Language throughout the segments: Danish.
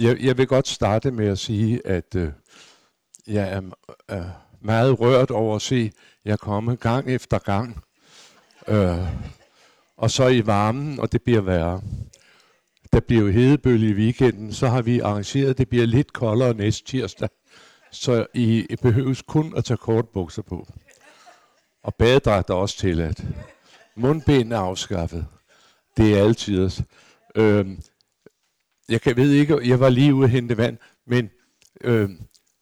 Jeg, jeg vil godt starte med at sige, at øh, jeg er, er meget rørt over at se jer komme gang efter gang. Øh, og så i varmen, og det bliver værre. Der bliver jo hedebølge i weekenden, så har vi arrangeret, at det bliver lidt koldere næste tirsdag. Så I behøves kun at tage kort bukser på. Og badedragt er også tilladt. Mundbind er afskaffet. Det er altid. Øh, jeg kan ved ikke, jeg var lige ude at hente vand, men øh,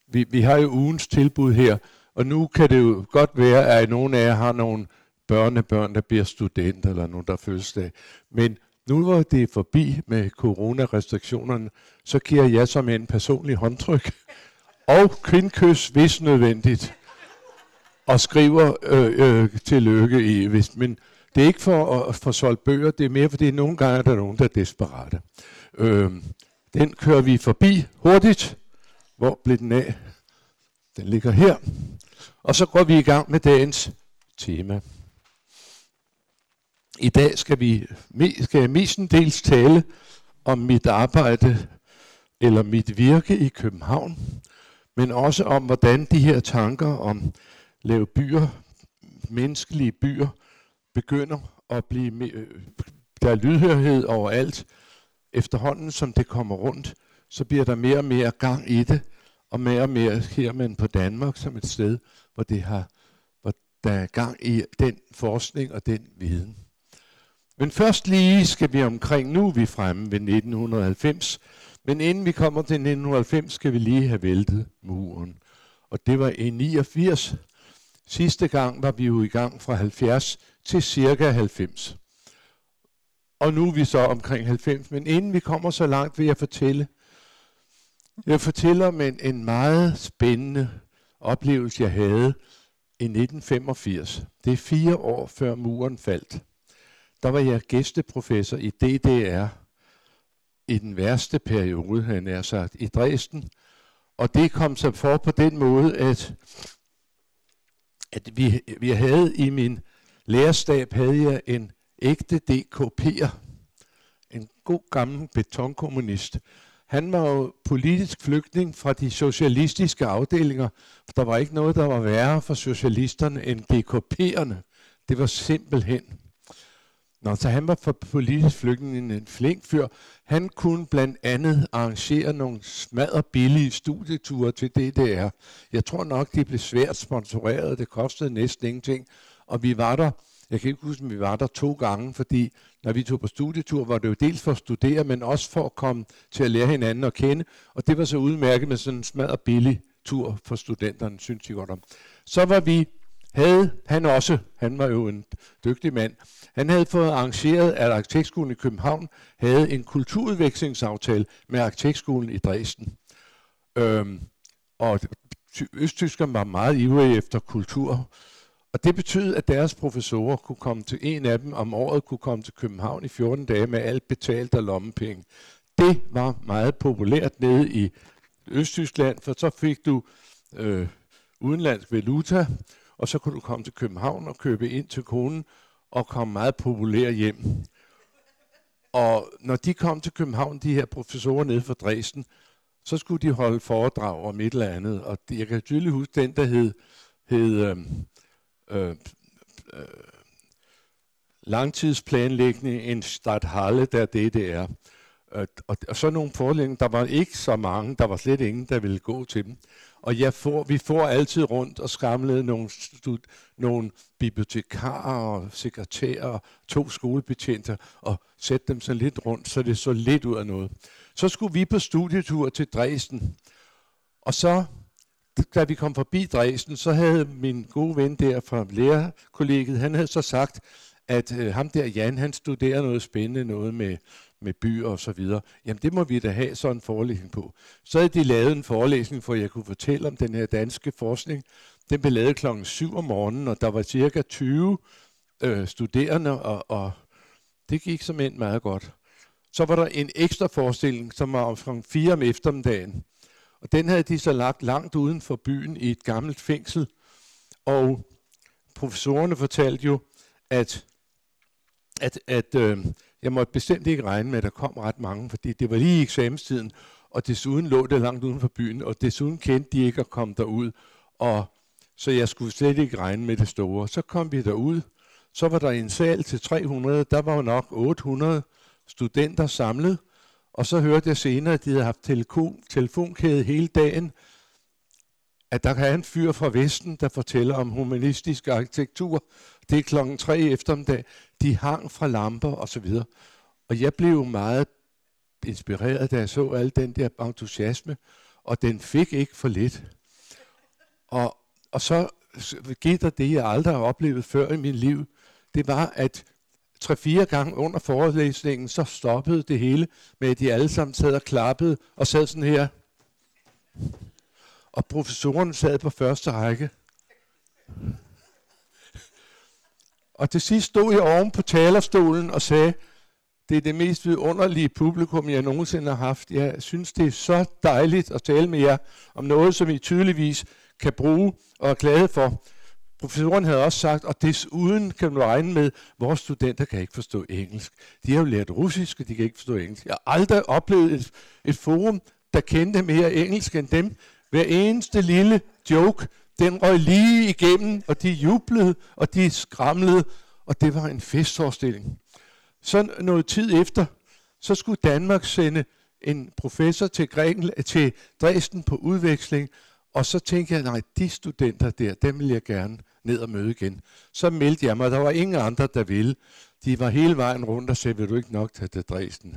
vi, vi har jo ugens tilbud her, og nu kan det jo godt være, at nogle af jer har nogle børnebørn, der bliver studenter, eller nogen, der fødselsdag. Men nu hvor det er forbi med coronarestriktionerne, så giver jeg som en personlig håndtryk og kvindkys, hvis nødvendigt, og skriver øh, øh, tillykke i, hvis, men det er ikke for at få solgt bøger, det er mere fordi nogle gange er der nogen, der er desperate. Øh, den kører vi forbi hurtigt. Hvor blev den af? Den ligger her. Og så går vi i gang med dagens tema. I dag skal, vi, skal jeg mestendels tale om mit arbejde eller mit virke i København, men også om, hvordan de her tanker om lave byer, menneskelige byer, begynder at blive, øh, der er lydhørhed overalt. Efterhånden som det kommer rundt, så bliver der mere og mere gang i det, og mere og mere her man på Danmark som et sted, hvor, det har, hvor der er gang i den forskning og den viden. Men først lige skal vi omkring, nu er vi fremme ved 1990, men inden vi kommer til 1990, skal vi lige have væltet muren. Og det var i 89. Sidste gang var vi jo i gang fra 70 til cirka 90. Og nu er vi så omkring 90, men inden vi kommer så langt, vil jeg fortælle. Jeg fortæller om en, en meget spændende oplevelse, jeg havde i 1985. Det er fire år før muren faldt der var jeg gæsteprofessor i DDR i den værste periode, han er sagt, i Dresden. Og det kom så for på den måde, at, at vi, vi havde i min lærerstab, havde jeg en ægte DKP'er, en god gammel betonkommunist. Han var jo politisk flygtning fra de socialistiske afdelinger, for der var ikke noget, der var værre for socialisterne end DKP'erne. Det var simpelthen Nå, så han var for politisk flygtning en flink fyr. Han kunne blandt andet arrangere nogle smadre billige studieture til DDR. Jeg tror nok, de blev svært sponsoreret. Det kostede næsten ingenting. Og vi var der, jeg kan ikke huske, om vi var der to gange, fordi når vi tog på studietur, var det jo dels for at studere, men også for at komme til at lære hinanden at kende. Og det var så udmærket med sådan en smadre billig tur for studenterne, synes jeg godt om. Så var vi havde han også, han var jo en dygtig mand, han havde fået arrangeret, at Arkitektskolen i København havde en kulturudvekslingsaftale med Arkitektskolen i Dresden. Øhm, og Østtyskerne var meget ivrige efter kultur, og det betød, at deres professorer kunne komme til, en af dem om året kunne komme til København i 14 dage med alt betalt af lommepenge. Det var meget populært nede i Østtyskland, for så fik du øh, udenlandsk valuta, og så kunne du komme til København og købe ind til konen og komme meget populær hjem. Og når de kom til København, de her professorer nede fra Dresden, så skulle de holde foredrag om et eller andet. Og jeg kan tydeligt huske den, der hed, hed øh, øh, øh, langtidsplanlægning en Stadthalle, der det, det er. Og, og, og så nogle forelægninger, der var ikke så mange, der var slet ingen, der ville gå til dem. Og jeg får, vi får altid rundt og skramlede nogle, stud, nogle bibliotekarer og sekretærer, to skolebetjenter, og sætte dem så lidt rundt, så det så lidt ud af noget. Så skulle vi på studietur til Dresden. Og så, da vi kom forbi Dresden, så havde min gode ven der fra lærerkollegiet, han havde så sagt, at øh, ham der Jan, han studerer noget spændende, noget med med byer og så videre. Jamen det må vi da have sådan en forelæsning på. Så havde de lavet en forelæsning, for jeg kunne fortælle om den her danske forskning. Den blev lavet klokken 7 om morgenen, og der var cirka 20 øh, studerende, og, og det gik som end meget godt. Så var der en ekstra forestilling, som var omkring 4 om eftermiddagen. Og den havde de så lagt langt uden for byen i et gammelt fængsel. Og professorerne fortalte jo, at, at, at øh, jeg måtte bestemt ikke regne med, at der kom ret mange, fordi det var lige i eksamenstiden, og desuden lå det langt uden for byen, og desuden kendte de ikke at komme derud, og så jeg skulle slet ikke regne med det store. Så kom vi derud, så var der en sal til 300, der var jo nok 800 studenter samlet, og så hørte jeg senere, at de havde haft telefon, telefonkæde hele dagen, at der er en fyr fra Vesten, der fortæller om humanistisk arkitektur. Det er klokken tre eftermiddag. De hang fra lamper og så videre. Og jeg blev meget inspireret, da jeg så al den der entusiasme, og den fik ikke for lidt. Og, og så gik der det, jeg aldrig har oplevet før i mit liv. Det var, at tre-fire gange under forelæsningen, så stoppede det hele med, at de alle sammen sad og klappede og sad sådan her. Og professoren sad på første række. Og til sidst stod jeg oven på talerstolen og sagde, det er det mest vidunderlige publikum, jeg nogensinde har haft. Jeg synes, det er så dejligt at tale med jer om noget, som I tydeligvis kan bruge og er glade for. Professoren havde også sagt, og desuden kan du regne med, at vores studenter kan ikke forstå engelsk. De har jo lært russisk, og de kan ikke forstå engelsk. Jeg har aldrig oplevet et, et forum, der kendte mere engelsk end dem. Hver eneste lille joke, den røg lige igennem, og de jublede, og de skramlede, og det var en festforestilling. Så noget tid efter, så skulle Danmark sende en professor til, Grækenland, til Dresden på udveksling, og så tænkte jeg, nej, de studenter der, dem vil jeg gerne ned og møde igen. Så meldte jeg mig, der var ingen andre, der ville. De var hele vejen rundt og sagde, vil du ikke nok tage til Dresden?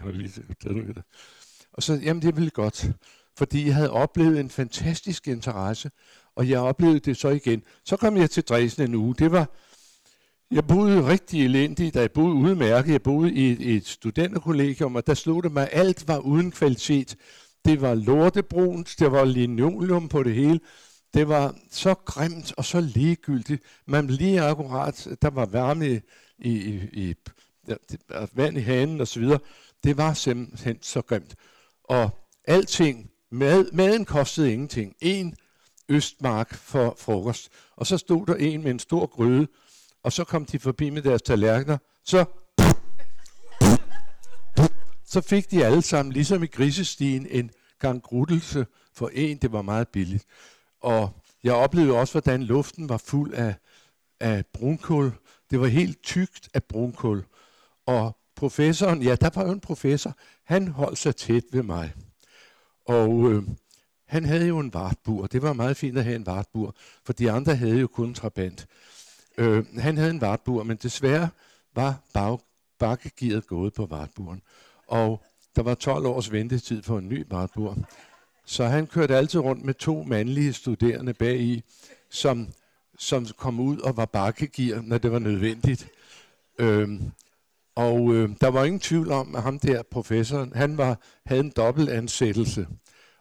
Og så, jamen det ville godt, fordi jeg havde oplevet en fantastisk interesse, og jeg oplevede det så igen. Så kom jeg til Dresden en uge. Det var, jeg boede rigtig elendigt, da jeg boede udmærket. Jeg boede i et, et studenterkollegium, og der slog det mig, at alt var uden kvalitet. Det var lortebrunt, det var linoleum på det hele. Det var så grimt og så ligegyldigt. Man lige akkurat, der var varme i, i, i ja, vand i hanen og så videre. Det var simpelthen så grimt. Og alting, mad, maden kostede ingenting. En østmark for frokost. Og så stod der en med en stor gryde, og så kom de forbi med deres tallerkener. Så så fik de alle sammen, ligesom i grisestien, en gang gruttelse for en. Det var meget billigt. Og jeg oplevede også, hvordan luften var fuld af, af brunkul. Det var helt tykt af brunkul. Og professoren, ja, der var jo en professor, han holdt sig tæt ved mig. Og øh, han havde jo en vartbur. Det var meget fint at have en vartbur, for de andre havde jo kun en trabant. Øh, han havde en vartbur, men desværre var bag, bakkegearet gået på vartburen. Og der var 12 års ventetid på en ny vartbur. Så han kørte altid rundt med to mandlige studerende bag i, som, som kom ud og var bakkegear, når det var nødvendigt. Øhm, og øh, der var ingen tvivl om, at ham der professoren, han var, havde en dobbeltansættelse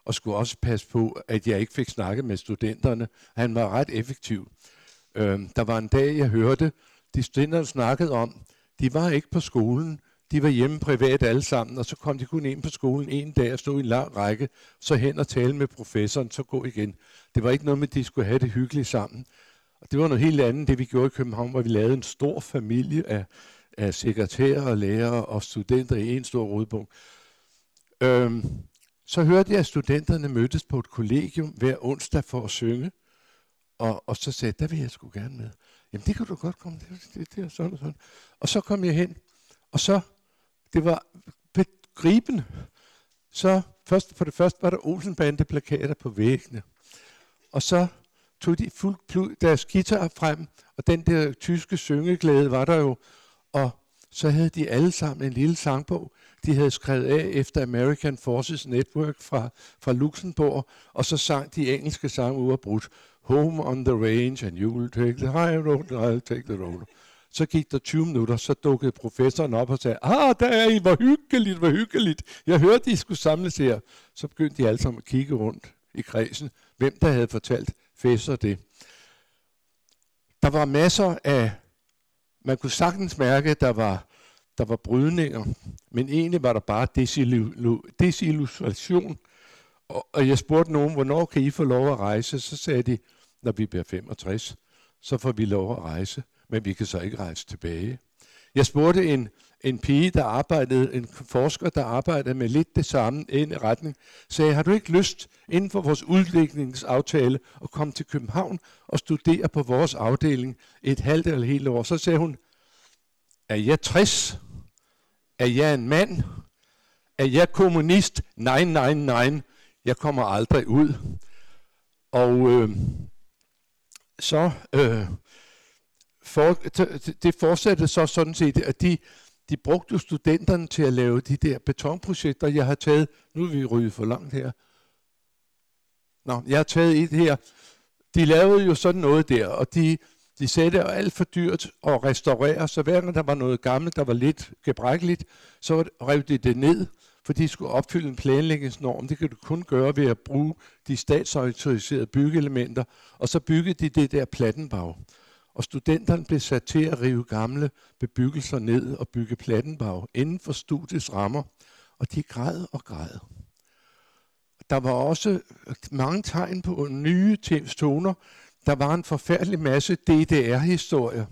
og skulle også passe på, at jeg ikke fik snakket med studenterne. Han var ret effektiv. Øhm, der var en dag, jeg hørte, de studenter snakkede om, de var ikke på skolen, de var hjemme privat alle sammen, og så kom de kun ind på skolen en dag og stod i en lang række, så hen og tale med professoren, så gå igen. Det var ikke noget med, at de skulle have det hyggeligt sammen. Og det var noget helt andet, det vi gjorde i København, hvor vi lavede en stor familie af, af sekretærer og lærere og studenter i en stor rådbog. Øhm, så hørte jeg, at studenterne mødtes på et kollegium hver onsdag for at synge. Og, og så sagde jeg, der vil jeg sgu gerne med. Jamen det kan du godt komme, det, det, det er sådan og sådan. Og så kom jeg hen, og så det var begribende. Så først, for det første var der Olsenbande-plakater på væggene. Og så tog de fuldt deres guitar frem, og den der tyske syngeglæde var der jo. Og så havde de alle sammen en lille sangbog, de havde skrevet af efter American Forces Network fra, fra Luxembourg, og så sang de engelske sange uafbrudt. Home on the range, and you will take the high road, and I'll take the road. Så gik der 20 minutter, så dukkede professoren op og sagde, ah, der er I, hvor hyggeligt, hvor hyggeligt. Jeg hørte, I skulle samles her. Så begyndte de alle sammen at kigge rundt i kredsen, hvem der havde fortalt Fæsser det. Der var masser af, man kunne sagtens mærke, der var, der var brydninger, men egentlig var der bare desillusion. Og, og jeg spurgte nogen, hvornår kan I få lov at rejse? Så sagde de, når vi bliver 65, så får vi lov at rejse men vi kan så ikke rejse tilbage. Jeg spurgte en, en pige, der arbejdede, en forsker, der arbejdede med lidt det samme ind i retning, sagde, har du ikke lyst inden for vores udviklingsaftale at komme til København og studere på vores afdeling et halvt eller helt år? Så sagde hun, er jeg 60? Er jeg en mand? Er jeg kommunist? Nej, nej, nej. Jeg kommer aldrig ud. Og øh, så øh, for, det fortsatte så sådan set, at de, de brugte studenterne til at lave de der betonprojekter, jeg har taget. Nu er vi ryget for langt her. Nå, jeg har taget et her. De lavede jo sådan noget der, og de, de sagde, det var alt for dyrt at restaurere, så hver gang der var noget gammelt, der var lidt gebrækkeligt, så rev de det ned, for de skulle opfylde en planlægningsnorm. Det kan du kun gøre ved at bruge de statsautoriserede byggeelementer, og så byggede de det der plattenbag. Og studenterne blev sat til at rive gamle bebyggelser ned og bygge plattenbag inden for studiets rammer, og de græd og græd. Der var også mange tegn på nye toner. Der var en forfærdelig masse DDR-historier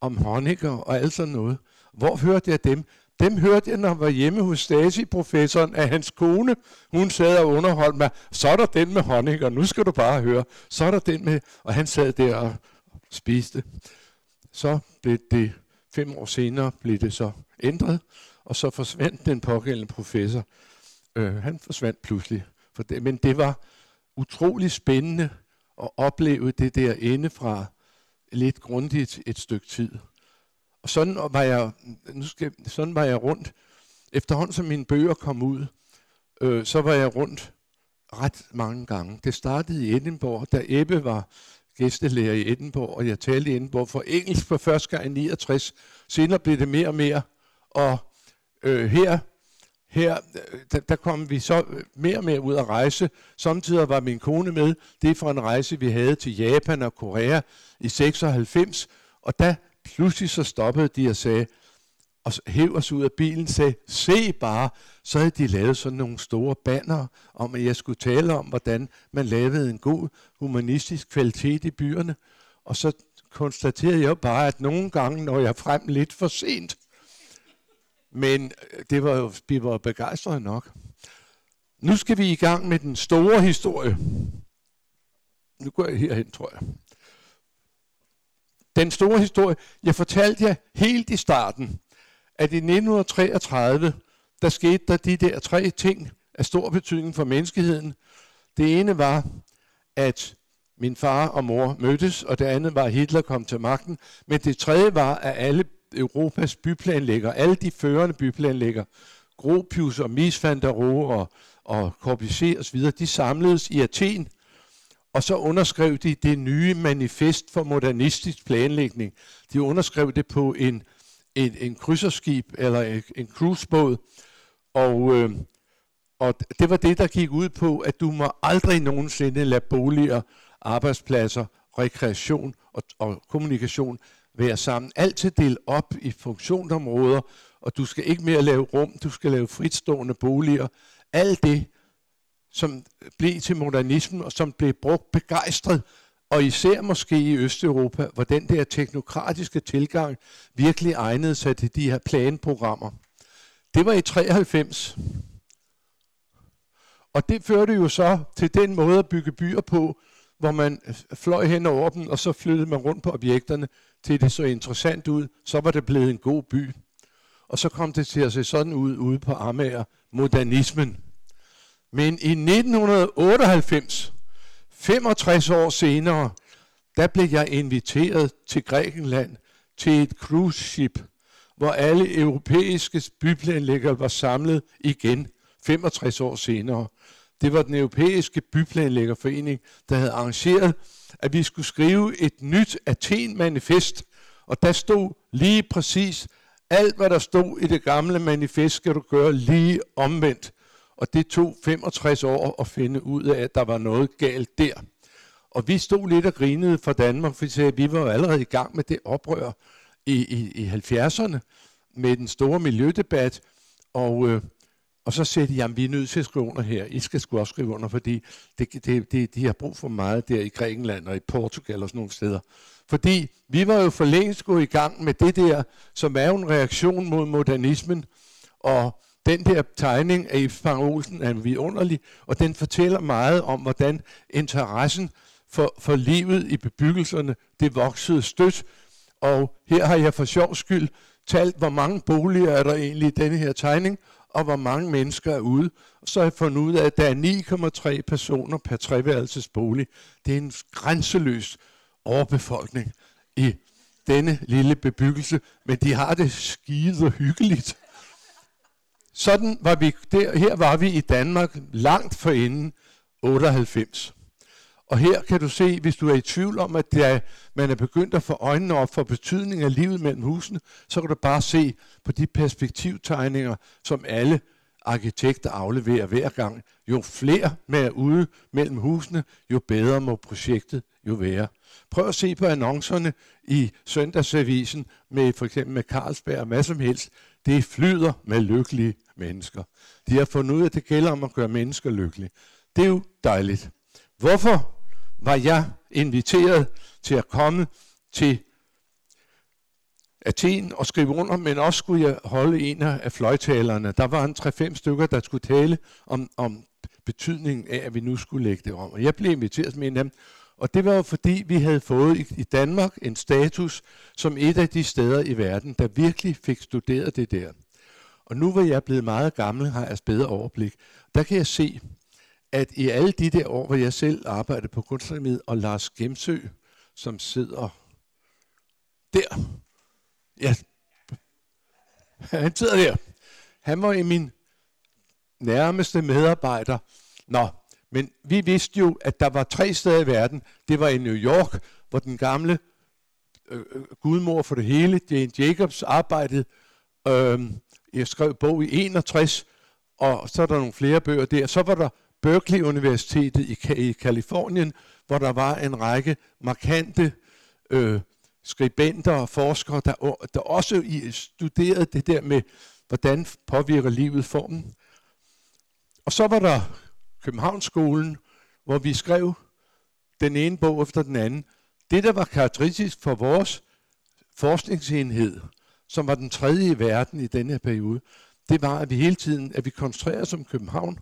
om Honecker og alt sådan noget. Hvor hørte jeg dem? Dem hørte jeg, når jeg var hjemme hos Stasi-professoren, at hans kone, hun sad og underholdt mig. Så er der den med Honecker, nu skal du bare høre. Så er der den med, og han sad der og spiste. Så blev det fem år senere blev det så ændret, og så forsvandt den pågældende professor. Øh, han forsvandt pludselig. For det, men det var utrolig spændende at opleve det der indefra lidt grundigt et stykke tid. Og sådan var jeg, nu skal, sådan var jeg rundt. Efterhånden som mine bøger kom ud, øh, så var jeg rundt ret mange gange. Det startede i Edinburgh, da Ebbe var gæstelærer i Edinburgh, og jeg talte i Edinburgh for engelsk for første gang i 69. Senere blev det mere og mere, og øh, her, her øh, der, der kom vi så øh, mere og mere ud at rejse. Samtidig var min kone med. Det er fra en rejse, vi havde til Japan og Korea i 96, og der pludselig så stoppede de og sagde, og hæv os ud af bilen sagde, se bare, så havde de lavet sådan nogle store banner om, at jeg skulle tale om, hvordan man lavede en god humanistisk kvalitet i byerne. Og så konstaterede jeg bare, at nogle gange når jeg frem lidt for sent. Men øh, det var jo, vi var begejstrede nok. Nu skal vi i gang med den store historie. Nu går jeg herhen, tror jeg. Den store historie, jeg fortalte jer helt i starten, at i 1933, der skete der de der tre ting af stor betydning for menneskeheden. Det ene var, at min far og mor mødtes, og det andet var, at Hitler kom til magten. Men det tredje var, at alle Europas byplanlægger, alle de førende byplanlægger, Gropius og Mies van der Rohe og, og Corbusier osv., de samledes i Athen, og så underskrev de det nye manifest for modernistisk planlægning. De underskrev det på en en, en krydserskib eller en, en cruisebåd, og, øh, og det var det, der gik ud på, at du må aldrig nogensinde lade boliger, arbejdspladser, rekreation og, og kommunikation være sammen. Altid del op i funktionsområder, og du skal ikke mere lave rum, du skal lave fritstående boliger. Alt det, som blev til modernismen, og som blev brugt begejstret og især måske i Østeuropa, hvor den der teknokratiske tilgang virkelig egnede sig til de her planprogrammer. Det var i 93. Og det førte jo så til den måde at bygge byer på, hvor man fløj hen over dem, og så flyttede man rundt på objekterne, til det så interessant ud. Så var det blevet en god by. Og så kom det til at se sådan ud ude på Amager, modernismen. Men i 1998, 65 år senere, der blev jeg inviteret til Grækenland til et cruise ship, hvor alle europæiske byplanlæggere var samlet igen 65 år senere. Det var den europæiske byplanlæggerforening, der havde arrangeret, at vi skulle skrive et nyt Athen-manifest, og der stod lige præcis alt, hvad der stod i det gamle manifest, skal du gøre lige omvendt. Og det tog 65 år at finde ud af, at der var noget galt der. Og vi stod lidt og grinede for Danmark, for vi var jo allerede i gang med det oprør i, i, i 70'erne med den store miljødebat. Og, øh, Og så sagde de, jamen vi er nødt til at skrive under her. I skal sgu også skrive under, fordi det, det, det, de har brug for meget der i Grækenland og i Portugal og sådan nogle steder. Fordi vi var jo for længst gået i gang med det der, som er jo en reaktion mod modernismen. Og den der tegning af Spang Olsen er vidunderlig, og den fortæller meget om, hvordan interessen for, for livet i bebyggelserne, det voksede stødt. Og her har jeg for sjov skyld talt, hvor mange boliger er der egentlig i denne her tegning, og hvor mange mennesker er ude. Og så har jeg fundet ud af, at der er 9,3 personer per treværelsesbolig. Det er en grænseløs overbefolkning i denne lille bebyggelse, men de har det skide hyggeligt. Sådan var vi, der, her var vi i Danmark langt for inden 98. Og her kan du se, hvis du er i tvivl om, at er, man er begyndt at få øjnene op for betydningen af livet mellem husene, så kan du bare se på de perspektivtegninger, som alle arkitekter afleverer hver gang. Jo flere med er ude mellem husene, jo bedre må projektet jo være. Prøv at se på annoncerne i søndagsavisen med for eksempel med Carlsberg og hvad som helst. Det flyder med lykkelige mennesker. De har fundet ud af, at det gælder om at gøre mennesker lykkelige. Det er jo dejligt. Hvorfor var jeg inviteret til at komme til Athen og skrive under, men også skulle jeg holde en af fløjtalerne. Der var en 3-5 stykker, der skulle tale om, om betydningen af, at vi nu skulle lægge det om. Og jeg blev inviteret med en af dem, og det var jo fordi, vi havde fået i, i Danmark en status som et af de steder i verden, der virkelig fik studeret det der. Og nu hvor jeg er blevet meget gammel, har jeg bedre overblik. Der kan jeg se, at i alle de der år, hvor jeg selv arbejdede på Kunstakademiet, og Lars Gemsø, som sidder der, ja, han sidder der, han var i min nærmeste medarbejder. Nå, men vi vidste jo, at der var tre steder i verden. Det var i New York, hvor den gamle øh, øh gudmor for det hele, Jane Jacobs, arbejdede. Øh, jeg skrev bog i 61, og så er der nogle flere bøger der. Så var der Berkeley Universitetet i, i Kalifornien, hvor der var en række markante øh, skribenter og forskere, der, der også studerede det der med, hvordan påvirker livet formen. Og så var der Københavnsskolen, hvor vi skrev den ene bog efter den anden. Det, der var karakteristisk for vores forskningsenhed, som var den tredje i verden i denne her periode, det var, at vi hele tiden, at vi koncentrerede os om København,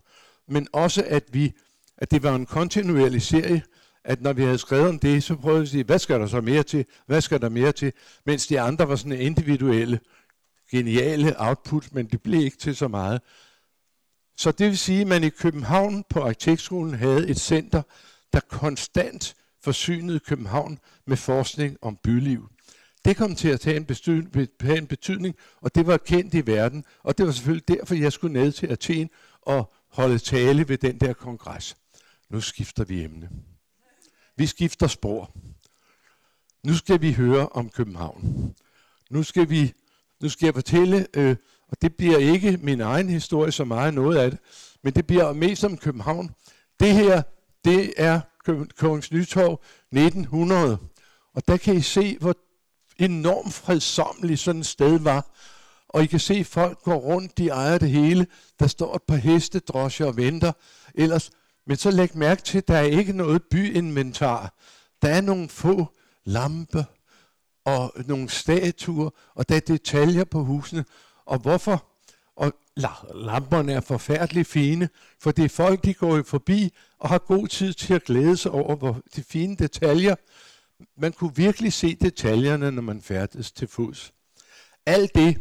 men også at vi, at det var en kontinuerlig serie, at når vi havde skrevet om det, så prøvede vi at sige, hvad skal der så mere til, hvad skal der mere til, mens de andre var sådan individuelle, geniale output, men det blev ikke til så meget. Så det vil sige, at man i København på arkitektskolen havde et center, der konstant forsynede København med forskning om byliv. Det kom til at tage en, have en betydning, og det var kendt i verden, og det var selvfølgelig derfor, jeg skulle ned til Athen og holde tale ved den der kongres. Nu skifter vi emne. Vi skifter spor. Nu skal vi høre om København. Nu skal vi nu skal jeg fortælle øh, og det bliver ikke min egen historie så meget noget af det, men det bliver mest om København. Det her, det er Kongens Nytorv 1900. Og der kan I se, hvor enormt fredsomlig sådan et sted var. Og I kan se, at folk går rundt, de ejer det hele. Der står et par heste, drosjer og venter. Ellers, men så læg mærke til, at der er ikke noget byinventar. Der er nogle få lampe og nogle statuer, og der er detaljer på husene. Og hvorfor? Og lamperne er forfærdeligt fine, for det er folk, de går forbi og har god tid til at glæde sig over hvor de fine detaljer. Man kunne virkelig se detaljerne, når man færdes til fods. Alt det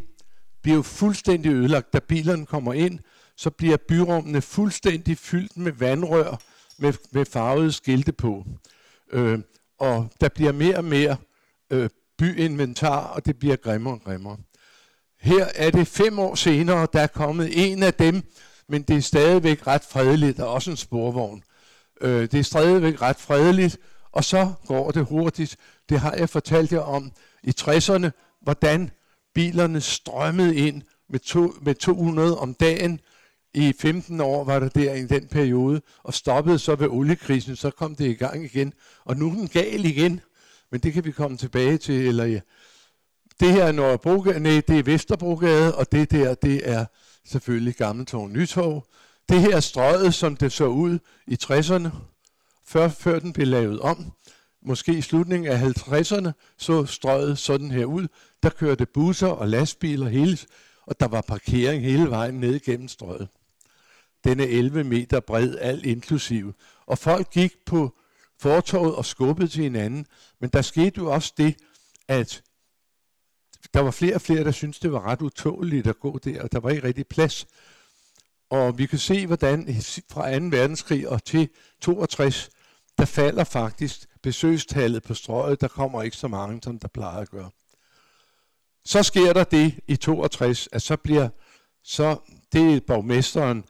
bliver jo fuldstændig ødelagt, da bilerne kommer ind, så bliver byrummene fuldstændig fyldt med vandrør med, med farvede skilte på. Øh, og der bliver mere og mere øh, byinventar, og det bliver grimmere og grimmere. Her er det fem år senere, der er kommet en af dem, men det er stadigvæk ret fredeligt. Der er også en sporvogn. Øh, det er stadigvæk ret fredeligt, og så går det hurtigt. Det har jeg fortalt jer om i 60'erne, hvordan bilerne strømmede ind med, to, med 200 om dagen. I 15 år var der der i den periode, og stoppede så ved oliekrisen, så kom det i gang igen. Og nu er den gal igen, men det kan vi komme tilbage til, eller ja, det her er Nørrebrogade, nej, det er Vesterbrogade, og det der, det er selvfølgelig Gammeltorv Nytorv. Det her er strøget, som det så ud i 60'erne, før, før den blev lavet om. Måske i slutningen af 50'erne så strøget sådan her ud. Der kørte busser og lastbiler hele, og der var parkering hele vejen ned gennem strøget. Den er 11 meter bred, alt inklusiv. Og folk gik på fortorvet og skubbede til hinanden. Men der skete jo også det, at der var flere og flere, der syntes, det var ret utåligt at gå der, og der var ikke rigtig plads. Og vi kan se, hvordan fra 2. verdenskrig og til 62, der falder faktisk besøgstallet på strøget. Der kommer ikke så mange, som der plejer at gøre. Så sker der det i 62, at så bliver så det er borgmesteren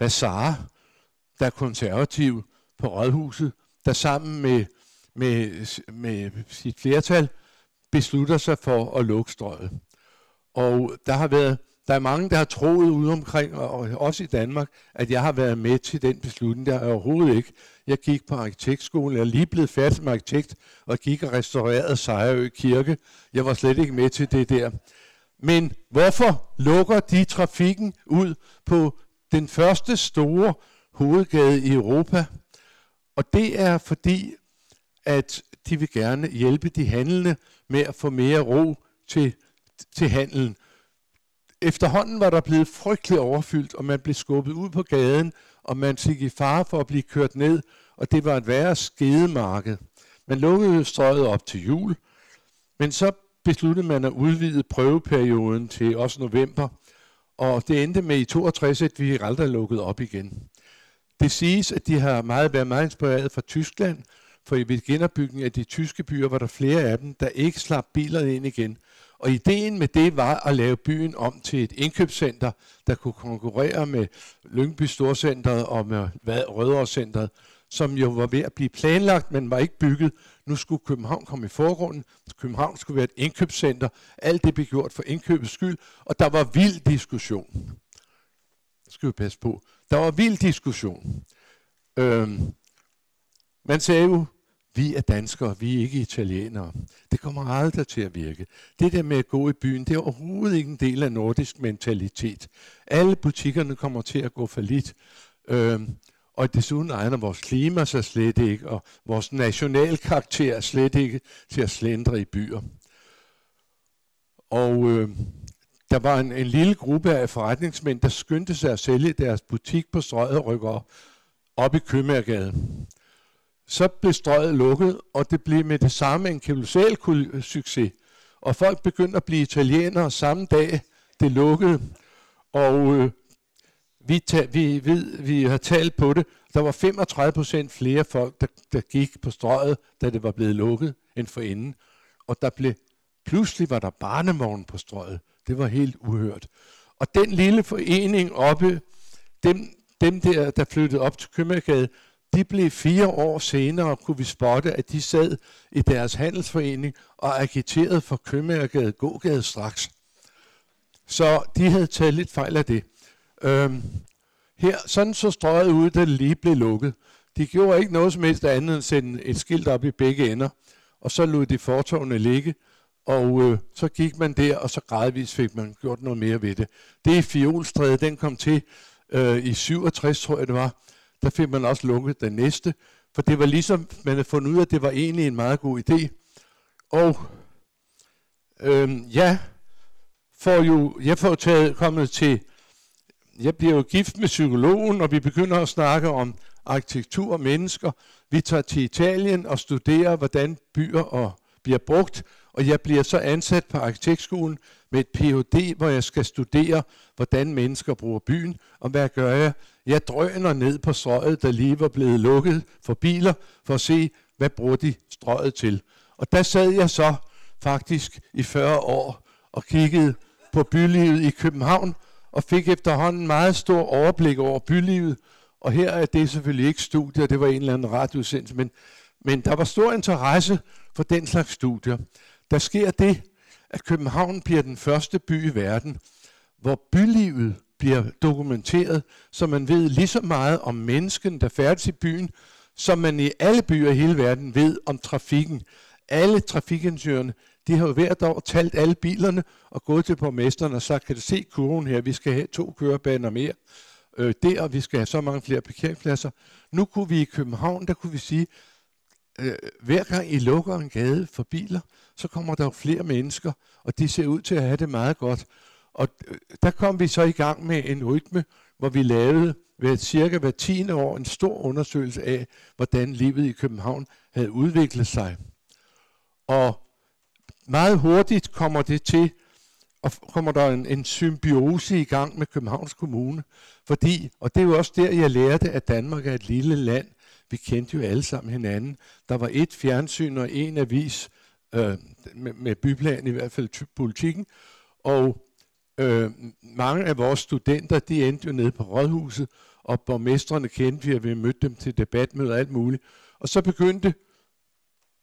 Vassar, der er konservativ på rådhuset, der sammen med, med, med sit flertal beslutter sig for at lukke strøget. Og der har været der er mange, der har troet ude omkring, og også i Danmark, at jeg har været med til den beslutning. Der jeg overhovedet ikke. Jeg gik på arkitektskolen, jeg er lige blevet færdig som arkitekt, og gik og restaurerede Sejrø Kirke. Jeg var slet ikke med til det der. Men hvorfor lukker de trafikken ud på den første store hovedgade i Europa? Og det er fordi, at de vil gerne hjælpe de handlende med at få mere ro til, til handelen efterhånden var der blevet frygtelig overfyldt, og man blev skubbet ud på gaden, og man fik i fare for at blive kørt ned, og det var et værre skedemarked. Man lukkede strøget op til jul, men så besluttede man at udvide prøveperioden til også november, og det endte med i 62, at vi aldrig lukkede op igen. Det siges, at de har meget været meget inspireret fra Tyskland, for i genopbygningen af de tyske byer var der flere af dem, der ikke slap bilerne ind igen, og ideen med det var at lave byen om til et indkøbscenter, der kunne konkurrere med Lyngby Storcenteret og med Rødovre Centeret, som jo var ved at blive planlagt, men var ikke bygget. Nu skulle København komme i forgrunden. København skulle være et indkøbscenter. Alt det blev gjort for indkøbets skyld, og der var vild diskussion. Det skal vi passe på. Der var vild diskussion. Øhm, man sagde jo, vi er danskere, vi er ikke italienere. Det kommer aldrig til at virke. Det der med at gå i byen, det er overhovedet ikke en del af nordisk mentalitet. Alle butikkerne kommer til at gå for lidt. Øhm, og desuden egner vores klima sig slet ikke, og vores national karakter slet ikke til at slendre i byer. Og øh, der var en, en lille gruppe af forretningsmænd, der skyndte sig at sælge deres butik på strøget og rykke op i Købmagergade så blev strøget lukket, og det blev med det samme en kolossal succes. Og folk begyndte at blive italienere samme dag, det lukkede. Og øh, vi, ta- vi, ved, vi har talt på det. Der var 35 procent flere folk, der, der gik på strøget, da det var blevet lukket, end for inden. Og der blev, pludselig var der barnevogn på strøget. Det var helt uhørt. Og den lille forening oppe, dem, dem der, der flyttede op til Købmagergade, de blev fire år senere, kunne vi spotte, at de sad i deres handelsforening og agiterede for Købmagergade gågade straks. Så de havde taget lidt fejl af det. Øhm, her, sådan så strøget ud, da det lige blev lukket. De gjorde ikke noget som helst andet end at sende et skilt op i begge ender, og så lod de fortovene ligge, og øh, så gik man der, og så gradvist fik man gjort noget mere ved det. Det er Fiolstræde, den kom til øh, i 67, tror jeg det var, der fik man også lukket den næste, for det var ligesom, man havde fundet ud af, at det var egentlig en meget god idé. Og øhm, ja, får jo, jeg får taget, kommet til, jeg bliver jo gift med psykologen, og vi begynder at snakke om arkitektur og mennesker. Vi tager til Italien og studerer, hvordan byer og bliver brugt, og jeg bliver så ansat på arkitektskolen med et Ph.D., hvor jeg skal studere, hvordan mennesker bruger byen, og hvad gør jeg? Jeg drøner ned på strøget, der lige var blevet lukket for biler, for at se, hvad bruger de strøget til. Og der sad jeg så faktisk i 40 år og kiggede på bylivet i København, og fik efterhånden meget stor overblik over bylivet. Og her er det selvfølgelig ikke studier, det var en eller anden radiosendelse, men, men der var stor interesse for den slags studier. Der sker det, at København bliver den første by i verden, hvor bylivet bliver dokumenteret, så man ved lige så meget om mennesken, der færdes i byen, som man i alle byer i hele verden ved om trafikken. Alle trafikingeniørerne, De har jo hvert år talt alle bilerne og gået til borgmesteren og sagt, kan du se kurven her, vi skal have to kørebaner mere øh, der, og vi skal have så mange flere parkeringspladser. Nu kunne vi i København, der kunne vi sige, øh, hver gang I lukker en gade for biler, så kommer der jo flere mennesker, og de ser ud til at have det meget godt. Og øh, der kom vi så i gang med en rytme, hvor vi lavede ved cirka hver tiende år en stor undersøgelse af, hvordan livet i København havde udviklet sig. Og meget hurtigt kommer det til, og kommer der en, en symbiose i gang med Københavns Kommune, fordi, og det er jo også der, jeg lærte, at Danmark er et lille land. Vi kendte jo alle sammen hinanden. Der var et fjernsyn og en avis, øh, med, med byplan i hvert fald politikken, og øh, mange af vores studenter, de endte jo nede på rådhuset, og borgmestrene kendte vi, og vi mødte dem til debatmøder og alt muligt. Og så begyndte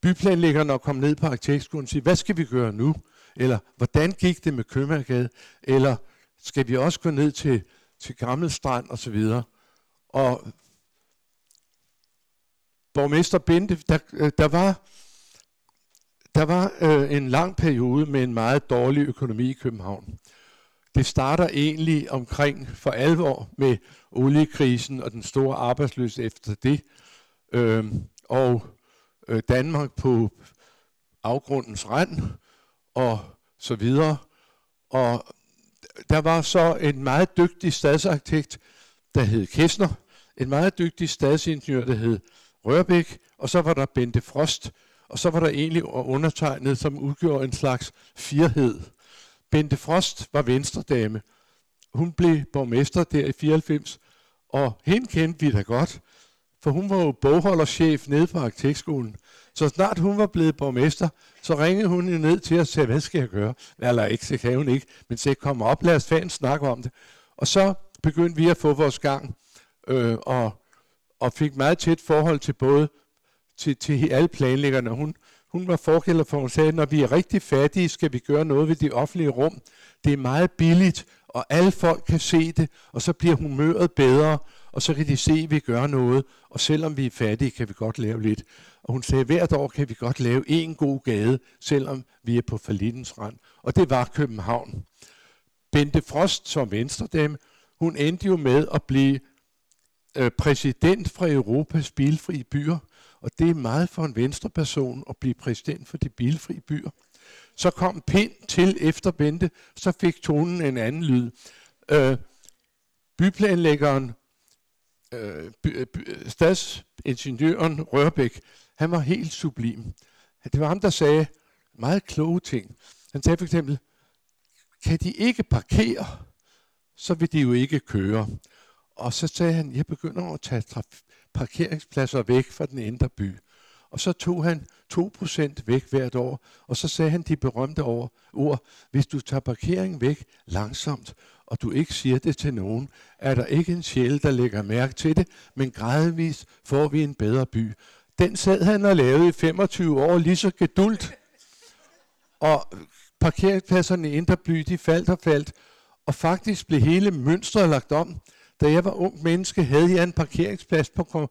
byplanlæggerne at komme ned på arkitektskolen og sige, hvad skal vi gøre nu? Eller hvordan gik det med Købmagergade? Eller skal vi også gå ned til, til Gammel Strand og så videre? Og borgmester Bente, der, øh, der var, der var øh, en lang periode med en meget dårlig økonomi i København. Det starter egentlig omkring for alvor med oliekrisen og den store arbejdsløshed efter det. Øh, og øh, Danmark på afgrundens rand og så videre. Og der var så en meget dygtig stadsarkitekt, der hed Kessner, en meget dygtig stadsingeniør, der hed Rørbæk, og så var der Bente Frost, og så var der egentlig undertegnet, som udgjorde en slags firhed. Bente Frost var venstredame. Hun blev borgmester der i 94, og hende kendte vi da godt, for hun var jo bogholderchef nede på arkitektskolen. Så snart hun var blevet borgmester, så ringede hun ned til os og sagde, hvad skal jeg gøre? Eller ikke, så kan hun ikke, men så kom op, lad os fanden snakke om det. Og så begyndte vi at få vores gang, øh, og, og fik meget tæt forhold til både til, til alle planlæggerne. Hun, hun var forkælder for, hun sagde, når vi er rigtig fattige, skal vi gøre noget ved det offentlige rum. Det er meget billigt, og alle folk kan se det, og så bliver humøret bedre, og så kan de se, at vi gør noget, og selvom vi er fattige, kan vi godt lave lidt. Og hun sagde, at hvert år kan vi godt lave en god gade, selvom vi er på falitens rand. Og det var København. Bente Frost som venstredame, hun endte jo med at blive øh, præsident for Europas bilfri byer. Og det er meget for en venstreperson at blive præsident for de bilfri byer. Så kom Pind til efter Bente, så fik tonen en anden lyd. Øh, byplanlæggeren, øh, by, øh, by, øh, stadsingeniøren Rørbæk, han var helt sublim. Det var ham, der sagde meget kloge ting. Han sagde for eksempel, kan de ikke parkere, så vil de jo ikke køre. Og så sagde han, jeg begynder at tage parkeringspladser væk fra den indre by. Og så tog han 2% væk hvert år, og så sagde han de berømte ord, hvis du tager parkeringen væk langsomt, og du ikke siger det til nogen, er der ikke en sjæl, der lægger mærke til det, men gradvist får vi en bedre by. Den sad han og lavede i 25 år lige så gedult. Og parkeringspladserne i Indre By, de faldt og faldt. Og faktisk blev hele mønstret lagt om. Da jeg var ung menneske, havde jeg en parkeringsplads på,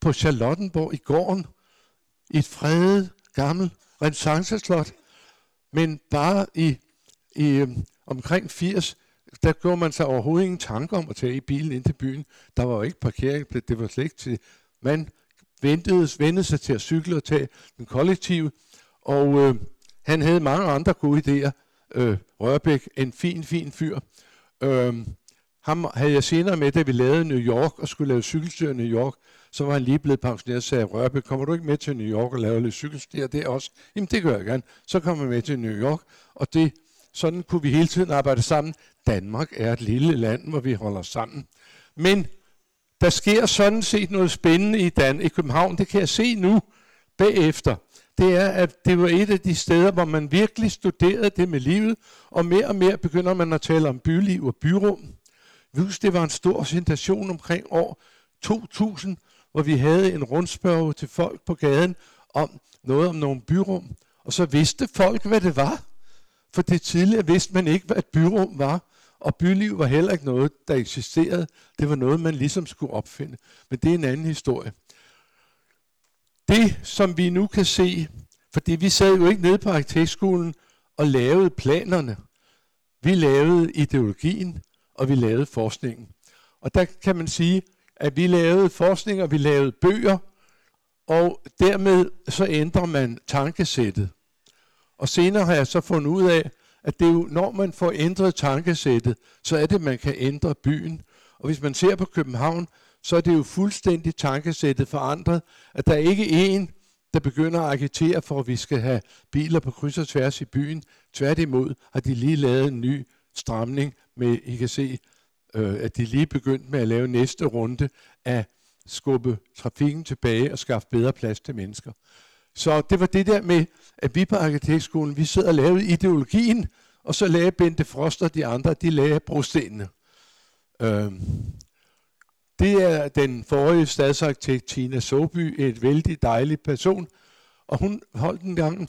på Charlottenborg i gården. I et fredet, gammelt renaissanceslot. Men bare i, i øhm, omkring 80, der gjorde man sig overhovedet ingen tanker om at tage i bilen ind til byen. Der var jo ikke parkeringsplads, det var slet ikke til. Man ventede, vendte sig til at cykle og tage den kollektive, og øh, han havde mange andre gode idéer. Øh, Rørbæk, en fin, fin fyr. Øh, ham havde jeg senere med, da vi lavede New York og skulle lave cykelstyr i New York, så var han lige blevet pensioneret og sagde, Rørby, kommer du ikke med til New York og lave lidt cykelstyr der også? Jamen det gør jeg gerne. Så kommer jeg med til New York, og det, sådan kunne vi hele tiden arbejde sammen. Danmark er et lille land, hvor vi holder sammen. Men der sker sådan set noget spændende i, Dan, i København, det kan jeg se nu bagefter. Det er, at det var et af de steder, hvor man virkelig studerede det med livet, og mere og mere begynder man at tale om byliv og byrum. Vi husker, det var en stor sensation omkring år 2000, hvor vi havde en rundspørg til folk på gaden om noget om nogle byrum, og så vidste folk, hvad det var. For det tidligere vidste man ikke, hvad et byrum var. Og byliv var heller ikke noget, der eksisterede. Det var noget, man ligesom skulle opfinde. Men det er en anden historie. Det, som vi nu kan se Fordi vi sad jo ikke nede på arkitektskolen og lavede planerne. Vi lavede ideologien, og vi lavede forskningen. Og der kan man sige, at vi lavede forskning, og vi lavede bøger, og dermed så ændrer man tankesættet. Og senere har jeg så fundet ud af, at det er jo, når man får ændret tankesættet, så er det, man kan ændre byen. Og hvis man ser på København, så er det jo fuldstændig tankesættet forandret, at der ikke er en, der begynder at agitere for, at vi skal have biler på kryds og tværs i byen. Tværtimod har de lige lavet en ny stramning med, I kan se, øh, at de lige begyndt med at lave næste runde af skubbe trafikken tilbage og skaffe bedre plads til mennesker. Så det var det der med, at vi på arkitektskolen, vi sidder og lavede ideologien, og så lagde Bente Frost og de andre, de lagde brostenene. Øhm, det er den forrige stadsarkitekt Tina Soby, et vældig dejlig person, og hun holdt en gang en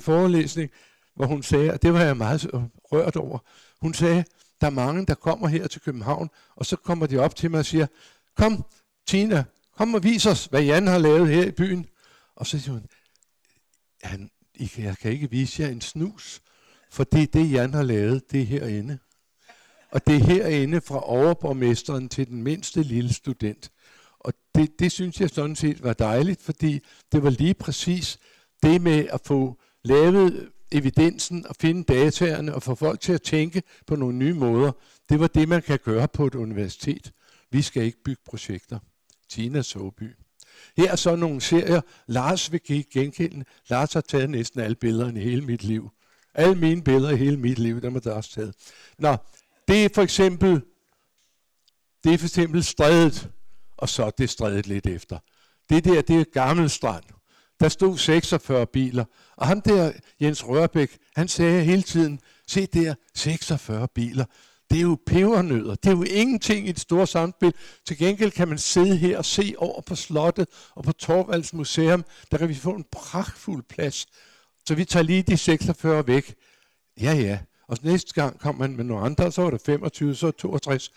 forelæsning, hvor hun sagde, og det var jeg meget rørt over, hun sagde, der er mange, der kommer her til København, og så kommer de op til mig og siger, kom Tina, kom og vis os, hvad Jan har lavet her i byen. Og så siger hun, han, jeg kan ikke vise jer en snus, for det er det, Jan har lavet, det er herinde. Og det er herinde fra overborgmesteren til den mindste lille student. Og det, det synes jeg sådan set var dejligt, fordi det var lige præcis det med at få lavet evidensen og finde dataerne og få folk til at tænke på nogle nye måder. Det var det, man kan gøre på et universitet. Vi skal ikke bygge projekter. Tina Soby. Her er så nogle serier. Lars vil give genkende. Lars har taget næsten alle billederne i hele mit liv. Alle mine billeder i hele mit liv, dem har der også taget. Nå, det er for eksempel, det er for eksempel strædet, og så det strædet lidt efter. Det der, det er gammel strand. Der stod 46 biler, og ham der, Jens Rørbæk, han sagde hele tiden, se der, 46 biler. Det er jo pebernødder. Det er jo ingenting i et stort samspil. Til gengæld kan man sidde her og se over på slottet og på Torvalds Museum. Der kan vi få en pragtfuld plads. Så vi tager lige de 46 væk. Ja, ja. Og næste gang kom man med nogle andre, så var det 25, så 62.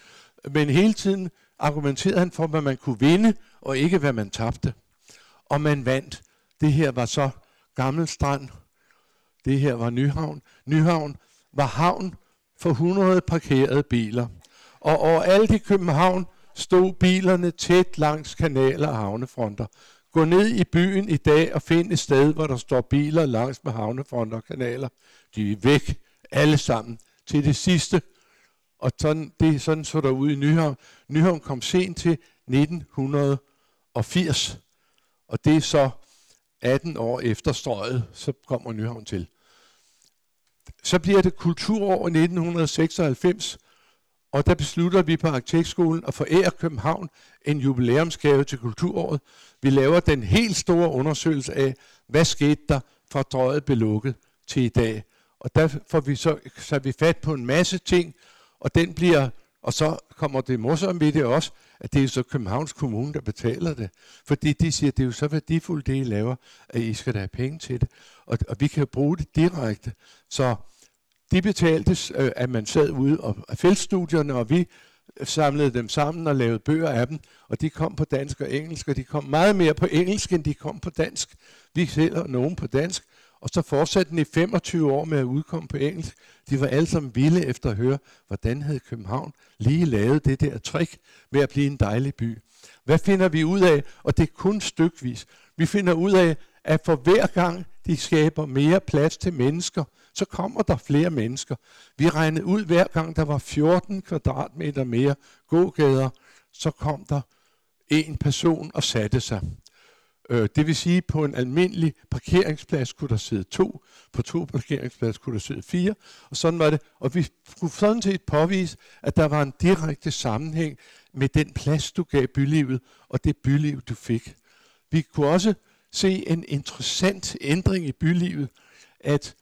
Men hele tiden argumenterede han for, hvad man kunne vinde, og ikke hvad man tabte. Og man vandt. Det her var så Gammel Strand. Det her var Nyhavn. Nyhavn var havn for 100 parkerede biler. Og overalt i København stod bilerne tæt langs kanaler og havnefronter. Gå ned i byen i dag og find et sted, hvor der står biler langs med havnefronter og kanaler. De er væk alle sammen til det sidste. Og sådan, det, sådan så der ud i Nyhavn. Nyhavn kom sent til 1980, og det er så 18 år efter strøget, så kommer Nyhavn til. Så bliver det kulturår 1996, og der beslutter vi på Arkitektskolen at forære København en jubilæumsgave til kulturåret. Vi laver den helt store undersøgelse af, hvad skete der fra drøjet blev lukket til i dag. Og der får vi så, så vi fat på en masse ting, og den bliver, og så kommer det morsomme ved det også, at det er så Københavns Kommune, der betaler det. Fordi de siger, at det er jo så værdifuldt, det I laver, at I skal da have penge til det. Og, og vi kan bruge det direkte. Så de betaltes, øh, at man sad ude og, af feltstudierne, og vi samlede dem sammen og lavede bøger af dem, og de kom på dansk og engelsk, og de kom meget mere på engelsk, end de kom på dansk. Vi sælger nogen på dansk, og så fortsatte den i 25 år med at udkomme på engelsk. De var alle sammen vilde efter at høre, hvordan havde København lige lavet det der trick med at blive en dejlig by. Hvad finder vi ud af? Og det er kun stykvis. Vi finder ud af, at for hver gang de skaber mere plads til mennesker, så kommer der flere mennesker. Vi regnede ud, hver gang der var 14 kvadratmeter mere gågader, så kom der en person og satte sig. Øh, det vil sige, at på en almindelig parkeringsplads kunne der sidde to, på to parkeringspladser kunne der sidde fire, og sådan var det. Og vi kunne sådan set påvise, at der var en direkte sammenhæng med den plads, du gav bylivet, og det byliv, du fik. Vi kunne også se en interessant ændring i bylivet, at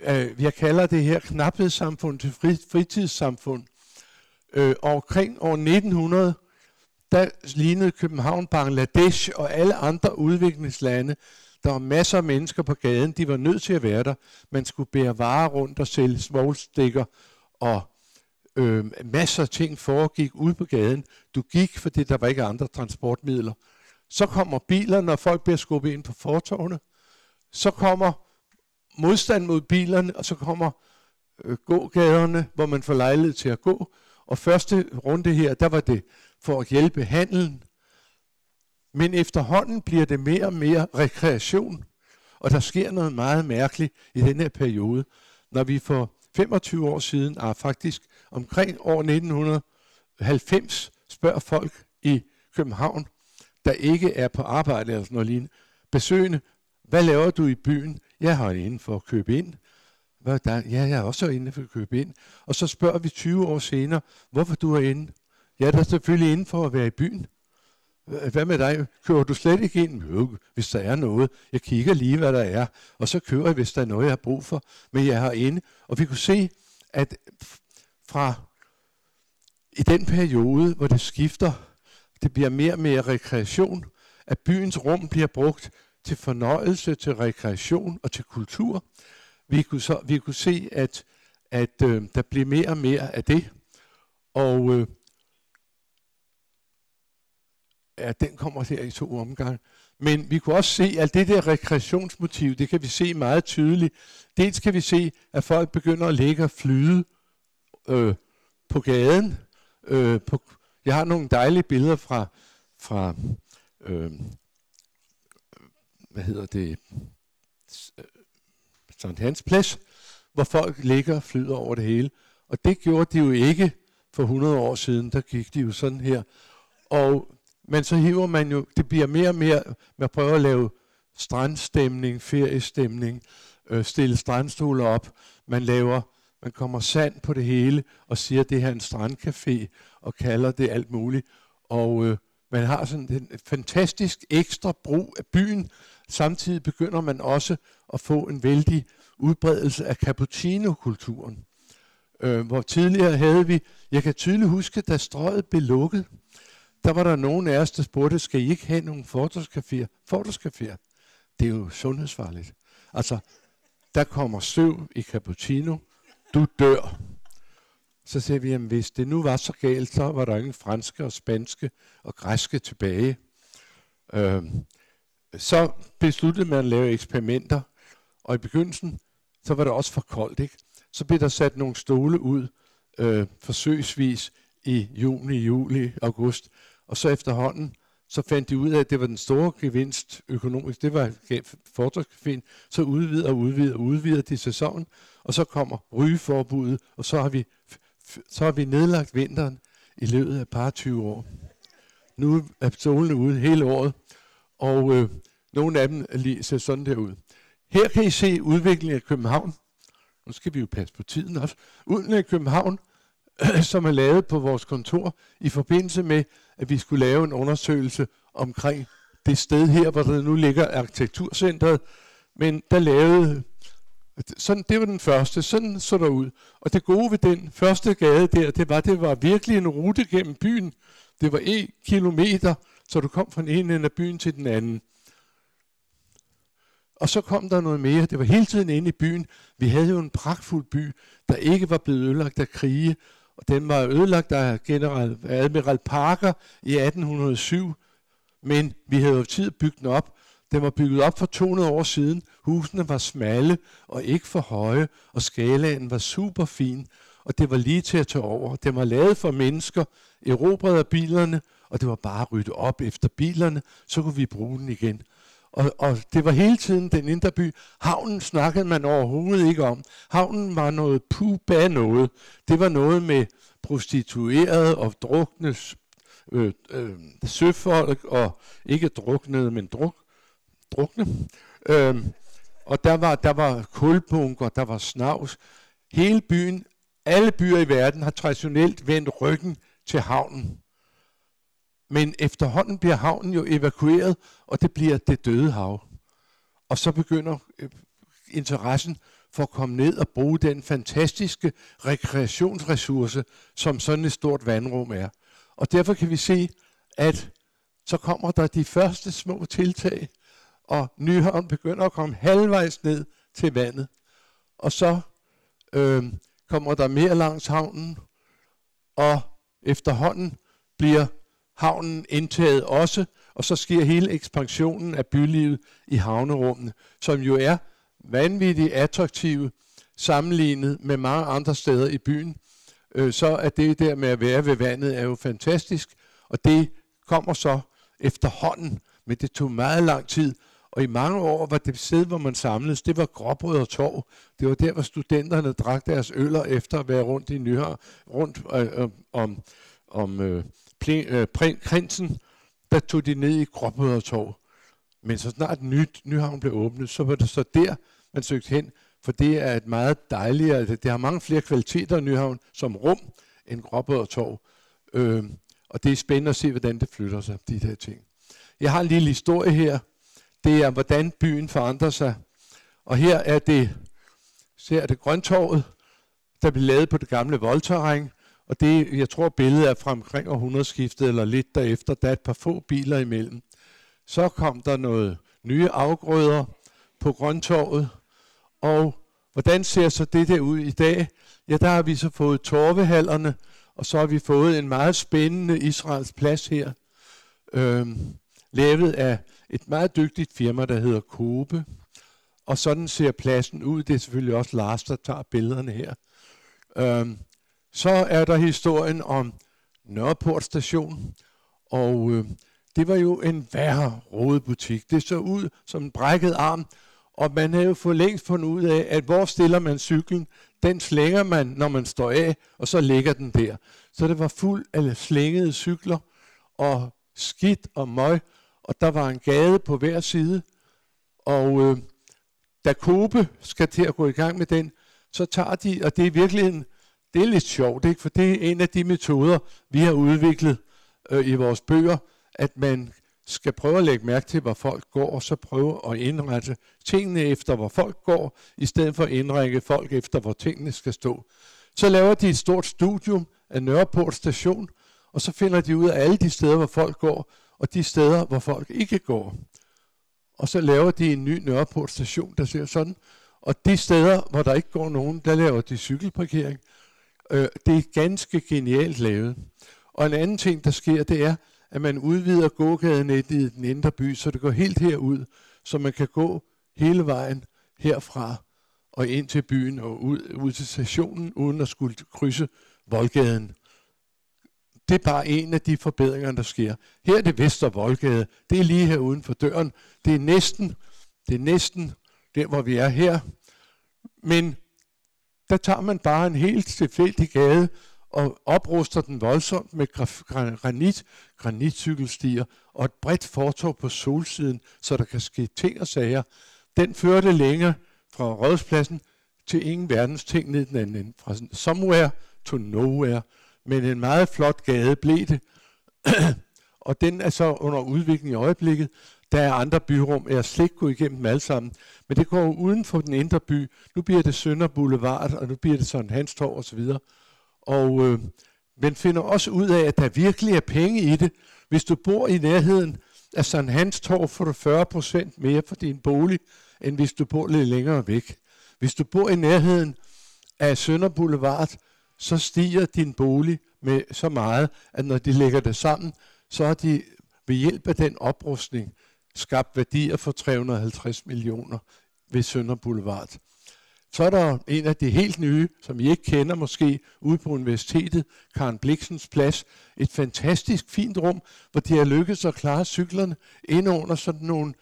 øh, jeg kalder det her knaphedssamfund til fritidssamfund. Øh, omkring år 1900, der lignede København Bangladesh og alle andre udviklingslande. Der var masser af mennesker på gaden, de var nødt til at være der. Man skulle bære varer rundt og sælge svovlstikker, og øh, masser af ting foregik ude på gaden. Du gik, fordi der var ikke andre transportmidler. Så kommer bilerne, og folk bliver skubbet ind på fortovene. så kommer modstand mod bilerne, og så kommer øh, gågaderne, hvor man får lejlighed til at gå. Og første runde her, der var det for at hjælpe handelen. Men efterhånden bliver det mere og mere rekreation, og der sker noget meget mærkeligt i den her periode, når vi for 25 år siden, og faktisk omkring år 1990, spørger folk i København, der ikke er på arbejde eller sådan noget lignende, besøgende, hvad laver du i byen? Jeg har inden for at købe ind. Hvad der? Ja, jeg er også inde for at købe ind. Og så spørger vi 20 år senere, hvorfor du er inde? Jeg er da selvfølgelig inde for at være i byen. Øh, hvad med dig? Kører du slet ikke ind? Jo, hvis der er noget. Jeg kigger lige, hvad der er. Og så kører jeg, hvis der er noget, jeg har brug for. Men jeg er inde. Og vi kunne se, at fra i den periode, hvor det skifter, det bliver mere og mere rekreation, at byens rum bliver brugt til fornøjelse, til rekreation og til kultur. Vi kunne, så, vi kunne se, at, at øh, der bliver mere og mere af det. Og øh, at den kommer her i to omgange. Men vi kunne også se, at det der rekreationsmotiv, det kan vi se meget tydeligt. Dels kan vi se, at folk begynder at ligge og flyde øh, på gaden. Øh, på, jeg har nogle dejlige billeder fra, fra øh, hvad hedder det, øh, Sankt Hans Plads, hvor folk ligger og flyder over det hele. Og det gjorde de jo ikke for 100 år siden. Der gik de jo sådan her. Og, men så hiver man jo, det bliver mere og mere, man prøver at lave strandstemning, feriestemning, øh, stille strandstoler op. Man laver, man kommer sand på det hele og siger, at det her er en strandcafé og kalder det alt muligt. Og øh, man har sådan en fantastisk ekstra brug af byen. Samtidig begynder man også at få en vældig udbredelse af cappuccino-kulturen. Øh, hvor tidligere havde vi, jeg kan tydeligt huske, da strøget blev lukket, der var der nogen af os, der spurgte, skal I ikke have nogle fordragscaféer? Fordragscaféer, det er jo sundhedsfarligt. Altså, der kommer søv i cappuccino, du dør. Så siger vi, at hvis det nu var så galt, så var der ingen franske og spanske og græske tilbage. Øh, så besluttede man at lave eksperimenter, og i begyndelsen, så var det også for koldt, ikke? Så blev der sat nogle stole ud øh, forsøgsvis i juni, juli, august, og så efterhånden, så fandt de ud af, at det var den store gevinst økonomisk, det var fordragscaféen, så udvider og udvider og udvider de sæsonen, og så kommer rygeforbuddet, og så har vi, så har vi nedlagt vinteren i løbet af et par 20 år. Nu er solen ude hele året, og øh, nogle af dem ser sådan der ud. Her kan I se udviklingen af København. Nu skal vi jo passe på tiden også. Uden af København, som er lavet på vores kontor i forbindelse med, at vi skulle lave en undersøgelse omkring det sted her, hvor der nu ligger arkitekturcentret. Men der lavede, sådan, det var den første, sådan så der ud. Og det gode ved den første gade der, det var, det var virkelig en rute gennem byen. Det var en kilometer, så du kom fra den ene ende af byen til den anden. Og så kom der noget mere. Det var hele tiden inde i byen. Vi havde jo en pragtfuld by, der ikke var blevet ødelagt af krige. Og den var ødelagt af general, Admiral Parker i 1807. Men vi havde jo tid bygget den op. Den var bygget op for 200 år siden. Husene var smalle og ikke for høje, og skalaen var super fin. Og det var lige til at tage over. Den var lavet for mennesker, erobret af bilerne, og det var bare at rydde op efter bilerne, så kunne vi bruge den igen. Og, og det var hele tiden den indre by. Havnen snakkede man overhovedet ikke om. Havnen var noget puba noget. Det var noget med prostituerede og drukne øh, øh, søfolk, og ikke druknede, men druk, drukne. Øh, og der var, der var kulbunker, der var snavs. Hele byen, alle byer i verden har traditionelt vendt ryggen til havnen. Men efterhånden bliver havnen jo evakueret, og det bliver det døde hav. Og så begynder øh, interessen for at komme ned og bruge den fantastiske rekreationsressource, som sådan et stort vandrum er. Og derfor kan vi se, at så kommer der de første små tiltag, og Nyhavn begynder at komme halvvejs ned til vandet. Og så øh, kommer der mere langs havnen, og efterhånden bliver havnen indtaget også, og så sker hele ekspansionen af bylivet i havnerummene, som jo er vanvittigt attraktive sammenlignet med mange andre steder i byen. Øh, så er det der med at være ved vandet er jo fantastisk, og det kommer så efterhånden, men det tog meget lang tid, og i mange år var det sted, hvor man samledes, det var Gråbrød og Torv. Det var der, hvor studenterne drak deres øller efter at være rundt i Nyhavn, rundt øh, øh, om, om øh, Øh, prinsen, der tog de ned i Gråbrød. Men så snart nyt, Nyhavn blev åbnet, så var det så der, man søgte hen, for det er et meget dejligere, det har mange flere kvaliteter i Nyhavn som rum end Gråbrød. Øh, og det er spændende at se, hvordan det flytter sig, de der ting. Jeg har en lille historie her. Det er, hvordan byen forandrer sig. Og her er det, ser det grøntorvet, der blev lavet på det gamle voldterræn. Og det, jeg tror, billedet er fra omkring århundredeskiftet eller lidt derefter. Der er et par få biler imellem. Så kom der noget nye afgrøder på grøntorvet. Og hvordan ser så det der ud i dag? Ja, der har vi så fået torvehallerne, og så har vi fået en meget spændende Israels plads her, øh, lavet af et meget dygtigt firma, der hedder Kobe. Og sådan ser pladsen ud. Det er selvfølgelig også Lars, der tager billederne her. Øh, så er der historien om Nørreport station, og øh, det var jo en værre rodebutik. Det så ud som en brækket arm, og man havde jo for længst fundet ud af, at hvor stiller man cyklen? Den slænger man, når man står af, og så ligger den der. Så det var fuld af slængede cykler, og skidt og møg, og der var en gade på hver side. Og øh, da Kobe skal til at gå i gang med den, så tager de, og det er virkelig en, det er lidt sjovt, ikke? for det er en af de metoder, vi har udviklet øh, i vores bøger, at man skal prøve at lægge mærke til, hvor folk går, og så prøve at indrette tingene efter, hvor folk går, i stedet for at indrække folk efter, hvor tingene skal stå. Så laver de et stort studium af Nørreport station, og så finder de ud af alle de steder, hvor folk går, og de steder, hvor folk ikke går. Og så laver de en ny Nørreport station, der ser sådan. Og de steder, hvor der ikke går nogen, der laver de cykelparkering. Øh, det er ganske genialt lavet. Og en anden ting, der sker, det er, at man udvider gågadenettet i den indre by, så det går helt herud, så man kan gå hele vejen herfra og ind til byen og ud, ud til stationen, uden at skulle krydse Voldgaden. Det er bare en af de forbedringer, der sker. Her er det Vester Voldgade. Det er lige her uden for døren. Det er næsten, det er næsten der, hvor vi er her. Men der tager man bare en helt tilfældig gade, og opruster den voldsomt med granit, granitcykelstier og et bredt fortov på solsiden, så der kan ske ting og sager. Den førte længere fra rådspladsen til ingen verdens ting ned den anden Fra somewhere to nowhere. Men en meget flot gade blev det. og den er så under udvikling i øjeblikket. Der er andre byrum, jeg har slet ikke gået igennem dem alle sammen. Men det går uden for den indre by. Nu bliver det Sønder Boulevard, og nu bliver det sådan Hanstorv osv. Og øh, men finder også ud af, at der virkelig er penge i det. Hvis du bor i nærheden af Sankt Hans Torv, får du 40 procent mere for din bolig, end hvis du bor lidt længere væk. Hvis du bor i nærheden af Sønder Boulevard, så stiger din bolig med så meget, at når de lægger det sammen, så har de ved hjælp af den oprustning skabt værdier for 350 millioner ved Sønder Boulevard. Så er der en af de helt nye, som I ikke kender måske, ude på universitetet, Karen Bliksens plads. Et fantastisk fint rum, hvor de har lykkedes at klare cyklerne ind under sådan nogle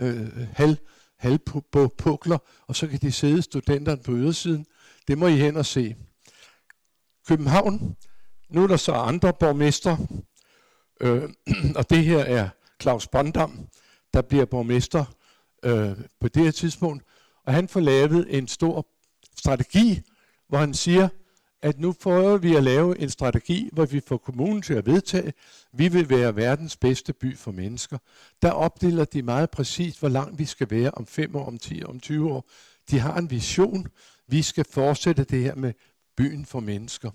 øh, halv, pukler og så kan de sidde studenterne på ydersiden. Det må I hen og se. København, nu er der så andre borgmester, øh, og det her er Claus Bondam, der bliver borgmester øh, på det her tidspunkt, og han får lavet en stor strategi, hvor han siger, at nu prøver vi at lave en strategi, hvor vi får kommunen til at vedtage, at vi vil være verdens bedste by for mennesker. Der opdeler de meget præcist, hvor langt vi skal være om 5 år, om 10 år, om 20 år. De har en vision. Vi skal fortsætte det her med byen for mennesker.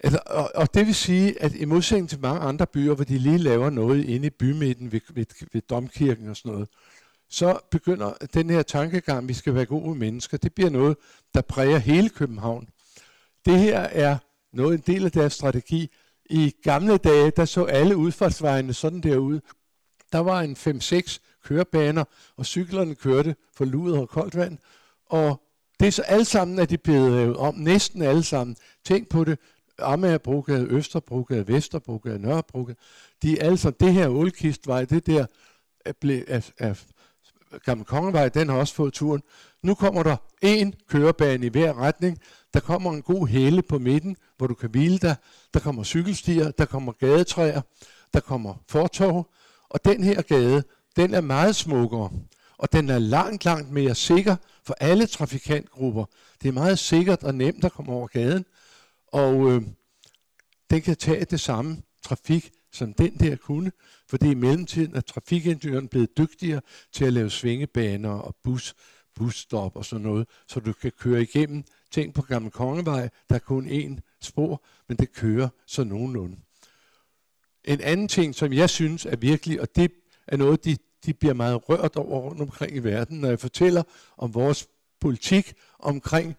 Altså, og, og det vil sige, at i modsætning til mange andre byer, hvor de lige laver noget inde i bymidten ved, ved, ved domkirken og sådan noget, så begynder den her tankegang, vi skal være gode mennesker, det bliver noget, der præger hele København. Det her er noget, en del af deres strategi. I gamle dage, der så alle udfartsvejene sådan derude. Der var en 5-6 kørebaner, og cyklerne kørte for luder og koldt vand. Og det er så alle sammen, at de blevet om. Næsten alle sammen. Tænk på det. Amagerbrogade, Østerbrogade, Vesterbrogade, Nørrebrogade. De er alle sammen, det her Ålkistvej, det der blev, af, af Gamle Kongevej, den har også fået turen. Nu kommer der en kørebane i hver retning. Der kommer en god hæle på midten, hvor du kan hvile dig. Der kommer cykelstier, der kommer gadetræer, der kommer fortov. Og den her gade, den er meget smukkere. Og den er langt, langt mere sikker for alle trafikantgrupper. Det er meget sikkert og nemt at komme over gaden. Og øh, den kan tage det samme trafik, som den der kunne, fordi i mellemtiden er trafikingeniøren blevet dygtigere til at lave svingebaner og bus, busstop og sådan noget, så du kan køre igennem. Tænk på Gamle Kongevej, der er kun én spor, men det kører så nogenlunde. En anden ting, som jeg synes er virkelig, og det er noget, de, de bliver meget rørt over rundt omkring i verden, når jeg fortæller om vores politik omkring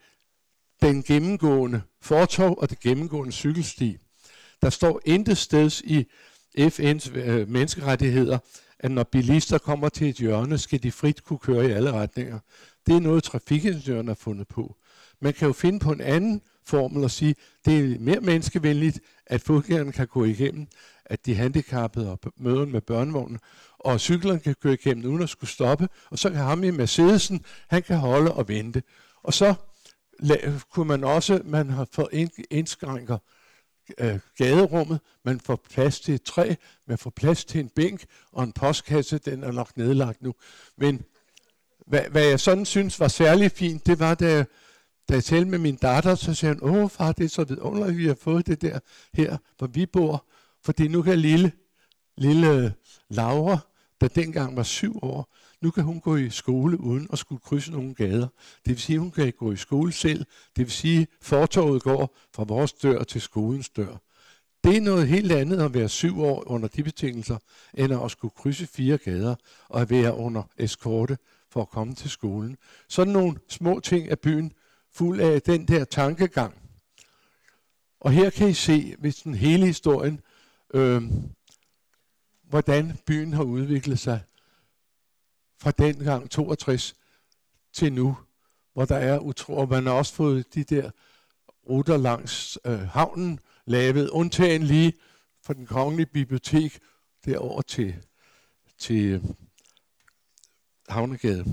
den gennemgående fortov og det gennemgående cykelsti. Der står intet steds i FN's øh, menneskerettigheder, at når bilister kommer til et hjørne, skal de frit kunne køre i alle retninger. Det er noget, trafikingeniøren har fundet på. Man kan jo finde på en anden formel og sige, det er mere menneskevenligt, at fodgængerne kan gå igennem, at de handicappede og møden med børnevognen, og cyklerne kan køre igennem uden at skulle stoppe, og så kan ham i Mercedesen, han kan holde og vente. Og så kunne man også, man har fået indskrænker øh, gaderummet, man får plads til et træ, man får plads til en bænk, og en postkasse, den er nok nedlagt nu. Men hvad, hvad jeg sådan synes var særlig fint, det var, da jeg, da jeg talte med min datter, så sagde hun, åh far, det er så vidunderligt, at vi har fået det der her, hvor vi bor, fordi nu kan lille, lille øh, Laura, der dengang var syv år, nu kan hun gå i skole uden at skulle krydse nogle gader. Det vil sige, at hun kan gå i skole selv. Det vil sige, at fortorvet går fra vores dør til skolens dør. Det er noget helt andet at være syv år under de betingelser, end at skulle krydse fire gader og at være under eskorte for at komme til skolen. Sådan nogle små ting er byen fuld af den der tankegang. Og her kan I se, hvis den hele historien, øh, hvordan byen har udviklet sig fra dengang 62 til nu, hvor der er utro, og man har også fået de der ruter langs øh, havnen lavet, undtagen lige for den kongelige bibliotek derover til, til øh, Havnegade.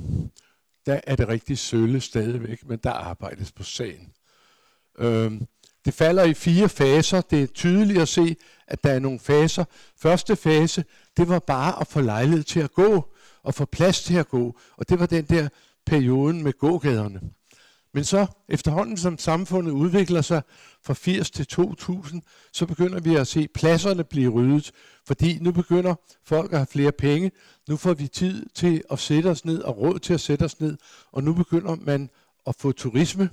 Der er det rigtig sølle stadigvæk, men der arbejdes på sagen. Øhm, det falder i fire faser. Det er tydeligt at se, at der er nogle faser. Første fase, det var bare at få lejlighed til at gå og få plads til at gå. Og det var den der perioden med gågaderne. Men så efterhånden som samfundet udvikler sig fra 80 til 2000, så begynder vi at se pladserne blive ryddet, fordi nu begynder folk at have flere penge. Nu får vi tid til at sætte os ned og råd til at sætte os ned, og nu begynder man at få turisme,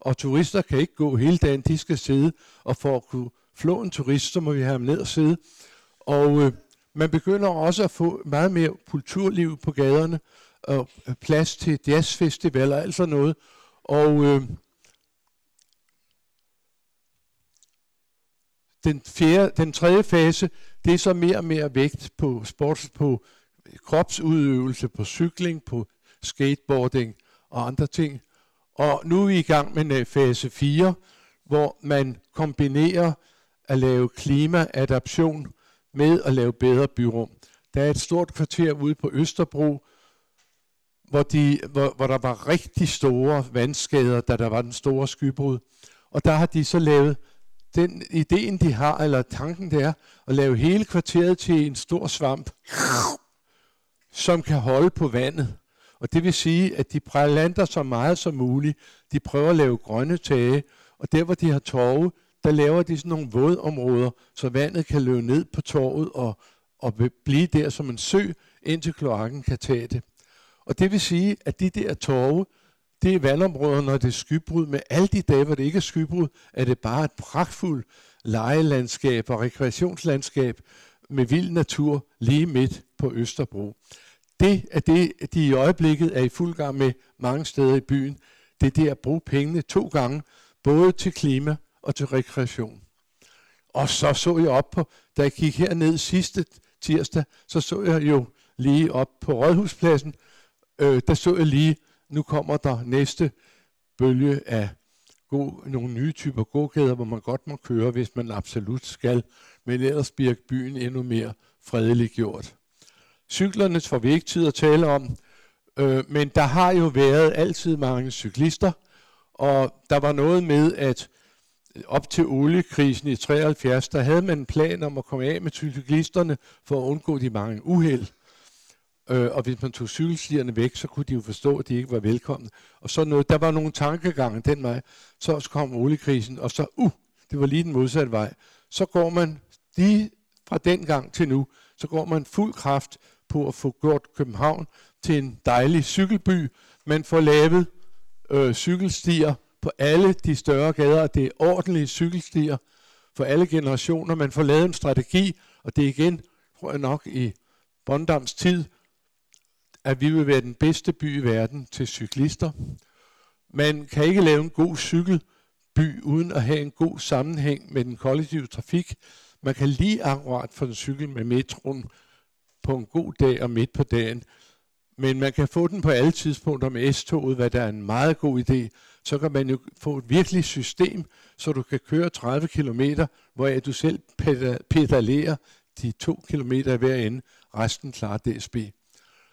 og turister kan ikke gå hele dagen, de skal sidde, og for at kunne flå en turist, så må vi have dem ned og sidde. Og øh, man begynder også at få meget mere kulturliv på gaderne, og plads til jazzfestivaler og alt sådan noget. Og øh, den, fjerde, den tredje fase, det er så mere og mere vægt på sports, på kropsudøvelse, på cykling, på skateboarding og andre ting. Og nu er vi i gang med øh, fase 4, hvor man kombinerer at lave klimaadaption med at lave bedre byrum. Der er et stort kvarter ude på Østerbro, hvor, de, hvor, hvor der var rigtig store vandskader, da der var den store skybrud. Og der har de så lavet, den ideen de har, eller tanken det er, at lave hele kvarteret til en stor svamp, som kan holde på vandet. Og det vil sige, at de planter så meget som muligt. De prøver at lave grønne tage, og der hvor de har torve, der laver de sådan nogle vådområder, så vandet kan løbe ned på torvet og, og blive der som en sø, indtil kloakken kan tage det. Og det vil sige, at de der torve, det er vandområder, når det er skybrud. Med alle de dage, hvor det ikke er skybrud, er det bare et pragtfuldt lejelandskab og rekreationslandskab med vild natur lige midt på Østerbro. Det er det, de i øjeblikket er i fuld gang med mange steder i byen. Det er det at bruge pengene to gange, både til klima og til rekreation. Og så så jeg op på, da jeg gik herned sidste tirsdag, så så jeg jo lige op på Rådhuspladsen, øh, der så jeg lige, nu kommer der næste bølge af go, nogle nye typer gågader, hvor man godt må køre, hvis man absolut skal, men ellers bliver byen endnu mere fredelig gjort. Cyklerne får vi ikke tid at tale om, øh, men der har jo været altid mange cyklister, og der var noget med, at op til oliekrisen i 73, der havde man en plan om at komme af med cyklisterne for at undgå de mange uheld. Øh, og hvis man tog cykelstierne væk, så kunne de jo forstå, at de ikke var velkomne. Og så noget, der var nogle tankegange den vej. Så kom oliekrisen, og så, uh, det var lige den modsatte vej. Så går man lige fra den gang til nu, så går man fuld kraft på at få gjort København til en dejlig cykelby. Man får lavet øh, cykelstier på alle de større gader, det er ordentlige cykelstier for alle generationer. Man får lavet en strategi, og det er igen, tror jeg nok, i Bondams tid, at vi vil være den bedste by i verden til cyklister. Man kan ikke lave en god cykelby uden at have en god sammenhæng med den kollektive trafik. Man kan lige akkurat få en cykel med metroen på en god dag og midt på dagen. Men man kan få den på alle tidspunkter med S-toget, hvad der er en meget god idé. Så kan man jo få et virkelig system, så du kan køre 30 km, hvor du selv pedalerer de 2 km hver ende. Resten klarer DSB.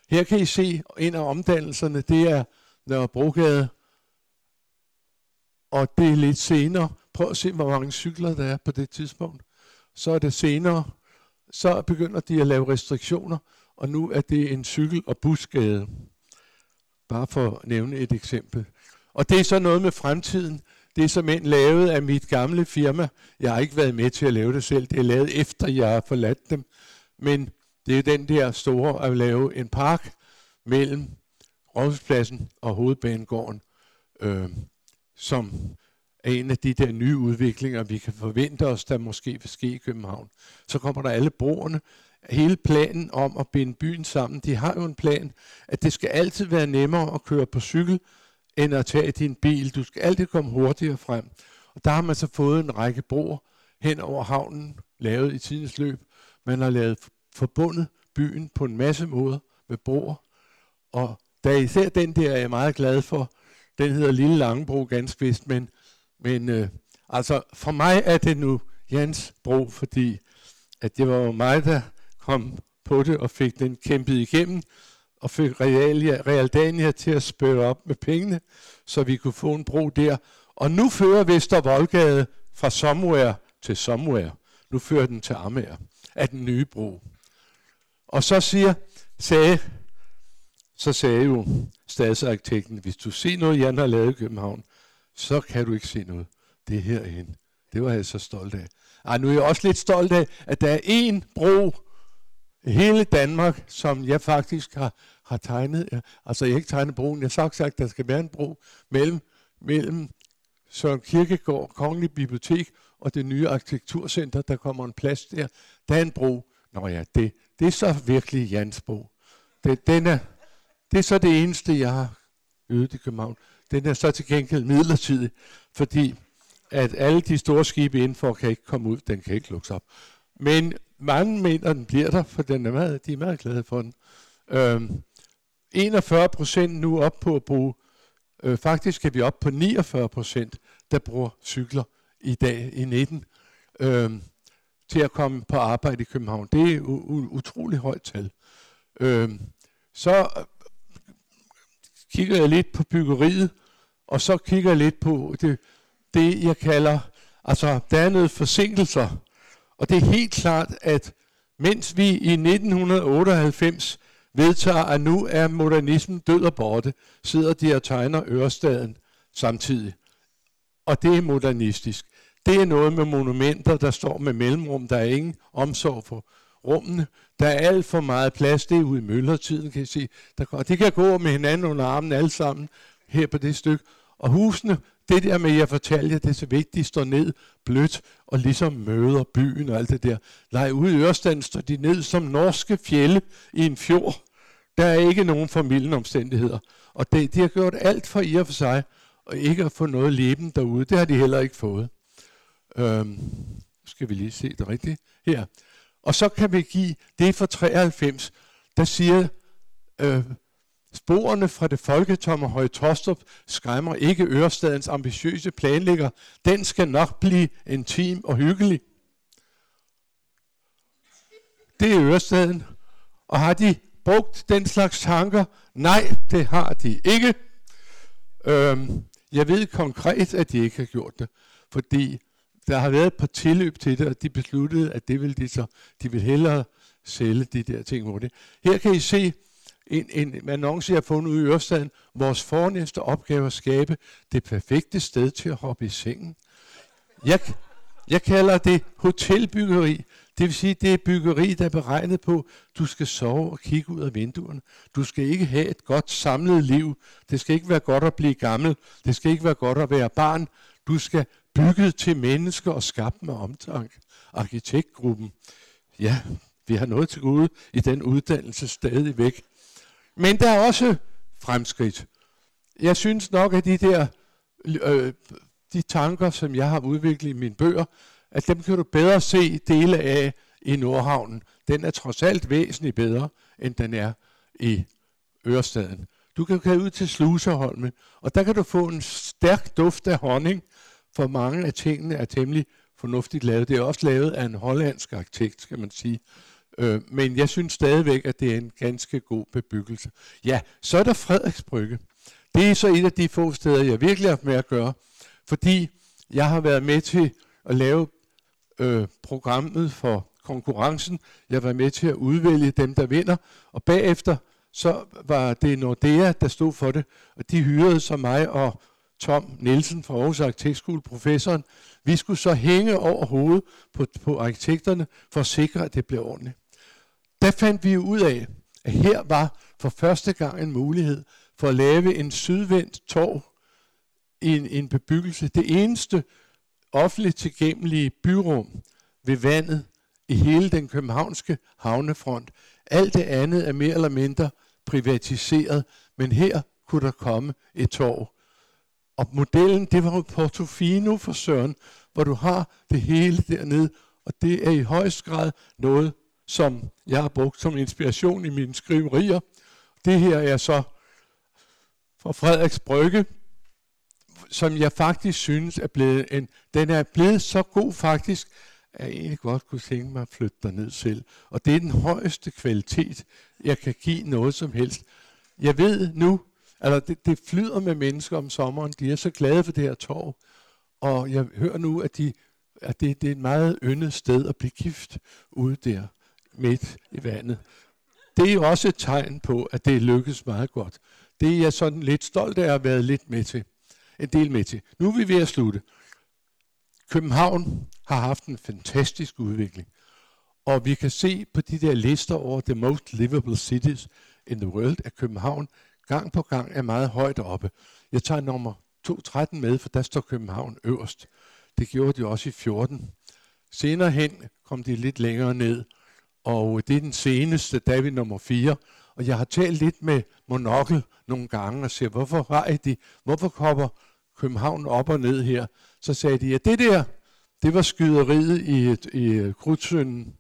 Her kan I se en af omdannelserne, det er Nørrebrogade, og det er lidt senere. Prøv at se, hvor mange cykler der er på det tidspunkt. Så er det senere, så begynder de at lave restriktioner, og nu er det en cykel- og busgade. Bare for at nævne et eksempel. Og det er så noget med fremtiden. Det er som en lavet af mit gamle firma. Jeg har ikke været med til at lave det selv. Det er lavet efter, jeg har forladt dem. Men det er den der store at lave en park mellem Rådhuspladsen og Hovedbanegården, øh, som er en af de der nye udviklinger, vi kan forvente os, der måske vil ske i København. Så kommer der alle broerne. Hele planen om at binde byen sammen, de har jo en plan, at det skal altid være nemmere at køre på cykel, end at tage din bil. Du skal altid komme hurtigere frem. Og der har man så fået en række broer hen over havnen, lavet i tidens løb. Man har lavet forbundet byen på en masse måder med broer. Og der er især den der er jeg meget glad for, den hedder Lille Langebro ganske vist, men, men øh, altså for mig er det nu Jans Bro, fordi at det var jo mig, der kom på det og fik den kæmpet igennem, og fik Realia, Realdania til at spørge op med pengene, så vi kunne få en bro der. Og nu fører Vester Voldgade fra Somewhere til Somewhere. Nu fører den til Amager af den nye bro. Og så siger, sagde, så sagde jo stadsarkitekten, hvis du ser noget, Jan har lavet i København, så kan du ikke se noget. Det er herinde. Det var jeg så stolt af. Ej, nu er jeg også lidt stolt af, at der er én bro hele Danmark, som jeg faktisk har, har tegnet. Altså, jeg har ikke tegnet broen. Jeg har sagt, at der skal være en bro mellem, mellem Søren Kirkegaard, Kongelig Bibliotek og det nye arkitekturcenter. Der kommer en plads der. Der er en bro. Nå ja, det, det er så virkelig Jans bro. Det, den er, det er så det eneste, jeg har øvet i København. Den er så til gengæld midlertidig, fordi at alle de store skibe indenfor kan ikke komme ud, den kan ikke lukkes op. Men mange mener, den bliver der, for den er meget, de er meget glade for den. Øhm, 41 procent nu op på at bruge, øh, faktisk er vi op på 49 procent, der bruger cykler i dag i 19. Øhm, til at komme på arbejde i København. Det er et utroligt højt tal. Øhm, så øh, kigger jeg lidt på byggeriet, og så kigger jeg lidt på det, det jeg kalder, altså der er noget forsinkelser. Og det er helt klart, at mens vi i 1998 vedtager, at nu er modernismen død og borte, sidder de og tegner Ørestaden samtidig. Og det er modernistisk. Det er noget med monumenter, der står med mellemrum. Der er ingen omsorg for rummene. Der er alt for meget plads. Det er ude i møllertiden, kan I se. Der og de kan gå med hinanden under armen alle sammen her på det stykke. Og husene, det der med, jeg fortalte jer, det er så vigtigt, de står ned blødt og ligesom møder byen og alt det der. Nej, ude i Ørstand står de ned som norske fjelle i en fjord. Der er ikke nogen familieomstændigheder. Og det, de har gjort alt for i og for sig, og ikke at få noget leben derude. Det har de heller ikke fået. Øhm, skal vi lige se det rigtigt her. Og så kan vi give det for 93, der siger, øh, sporene fra det folketomme Høje Tostrup skræmmer ikke Ørestadens ambitiøse planlægger. Den skal nok blive intim og hyggelig. Det er Ørestaden. Og har de brugt den slags tanker? Nej, det har de ikke. Øhm, jeg ved konkret, at de ikke har gjort det, fordi der har været et par tilløb til det, og de besluttede, at det ville de så, de vil hellere sælge de der ting det. Her kan I se en, en annonce, jeg har fundet ud i Ørestaden. Vores fornæste opgave er at skabe det perfekte sted til at hoppe i sengen. Jeg, jeg kalder det hotelbyggeri. Det vil sige, det er byggeri, der er beregnet på, du skal sove og kigge ud af vinduerne. Du skal ikke have et godt samlet liv. Det skal ikke være godt at blive gammel. Det skal ikke være godt at være barn. Du skal bygget til mennesker og skabt med omtanke. Arkitektgruppen. Ja, vi har noget til gode i den uddannelse stadigvæk. Men der er også fremskridt. Jeg synes nok, at de der øh, de tanker, som jeg har udviklet i mine bøger, at dem kan du bedre se dele af i Nordhavnen. Den er trods alt væsentligt bedre, end den er i Ørestaden. Du kan køre ud til Sluseholme, og der kan du få en stærk duft af honning, for mange af tingene er temmelig fornuftigt lavet. Det er også lavet af en hollandsk arkitekt, skal man sige. Øh, men jeg synes stadigvæk, at det er en ganske god bebyggelse. Ja, så er der Frederiksbrygge. Det er så et af de få steder, jeg virkelig har haft med at gøre, fordi jeg har været med til at lave øh, programmet for konkurrencen. Jeg var med til at udvælge dem, der vinder, og bagefter så var det Nordea, der stod for det, og de hyrede så mig og Tom Nielsen fra Aarhus Arkitektskole, professoren. Vi skulle så hænge over hovedet på, på arkitekterne for at sikre, at det blev ordentligt. Der fandt vi ud af, at her var for første gang en mulighed for at lave en sydvendt torv i en, en bebyggelse. Det eneste offentligt tilgængelige byrum ved vandet i hele den københavnske havnefront. Alt det andet er mere eller mindre privatiseret, men her kunne der komme et torv. Og modellen, det var jo Portofino for Søren, hvor du har det hele dernede, og det er i højst grad noget, som jeg har brugt som inspiration i mine skriverier. Det her er så fra Frederiks Brygge, som jeg faktisk synes er blevet en, den er blevet så god faktisk, at jeg egentlig godt kunne tænke mig at flytte derned selv. Og det er den højeste kvalitet, jeg kan give noget som helst. Jeg ved nu, Altså, det, det flyder med mennesker om sommeren. De er så glade for det her torv. Og jeg hører nu, at, de, at det, det er et meget yndet sted at blive gift ude der midt i vandet. Det er også et tegn på, at det lykkes meget godt. Det er jeg sådan lidt stolt af at have været lidt med til. En del med til. Nu er vi ved at slutte. København har haft en fantastisk udvikling. Og vi kan se på de der lister over the most livable cities in the world, at København gang på gang er meget højt oppe. Jeg tager nummer 213 med, for der står København øverst. Det gjorde de også i 14. Senere hen kom de lidt længere ned, og det er den seneste, der er vi nummer 4. Og jeg har talt lidt med Monokkel nogle gange og siger, hvorfor har de, hvorfor kommer København op og ned her? Så sagde de, at det der, det var skyderiet i, i Krudtsønden.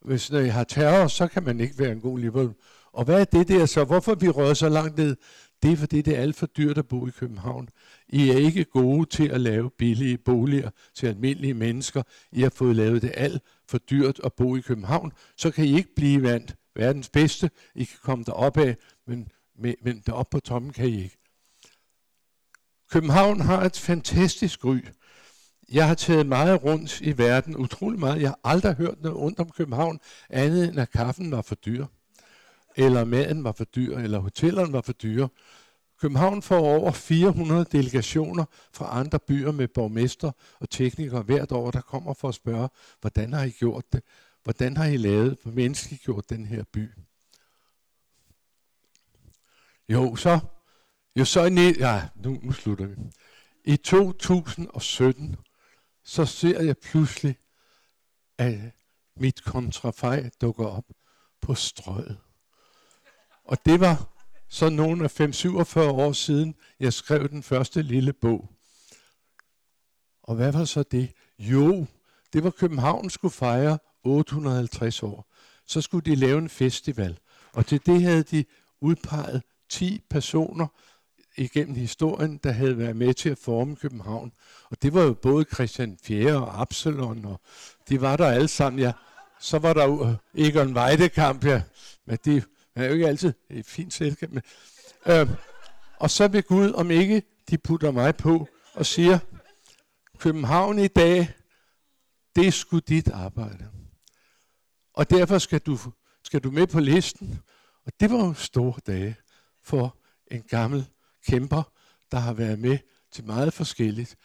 Hvis I har terror, så kan man ikke være en god liberal. Og hvad er det der så? Hvorfor vi røget så langt ned? Det er fordi, det er alt for dyrt at bo i København. I er ikke gode til at lave billige boliger til almindelige mennesker. I har fået lavet det alt for dyrt at bo i København. Så kan I ikke blive vandt verdens bedste. I kan komme derop af, men, men derop på tommen kan I ikke. København har et fantastisk ry. Jeg har taget meget rundt i verden, utrolig meget. Jeg har aldrig hørt noget ondt om København, andet end at kaffen var for dyr eller maden var for dyr, eller hotellerne var for dyre. København får over 400 delegationer fra andre byer med borgmester og teknikere hvert år, der kommer for at spørge, hvordan har I gjort det? Hvordan har I lavet, menneskegjort den her by? Jo, så, jo så i, ja, nu, nu slutter vi. I 2017, så ser jeg pludselig, at mit kontrafej dukker op på strøget. Og det var så nogle af 5-47 år siden, jeg skrev den første lille bog. Og hvad var så det? Jo, det var København skulle fejre 850 år. Så skulle de lave en festival. Og til det havde de udpeget 10 personer igennem historien, der havde været med til at forme København. Og det var jo både Christian 4. og Absalon, og de var der alle sammen. Ja. Så var der jo Egon Weidekamp, ja. men det er jo ikke altid et fint selskab. Men, øh, og så vil Gud, om ikke de putter mig på og siger, København i dag, det er sgu dit arbejde. Og derfor skal du, skal du med på listen. Og det var jo store dage for en gammel kæmper, der har været med til meget forskelligt.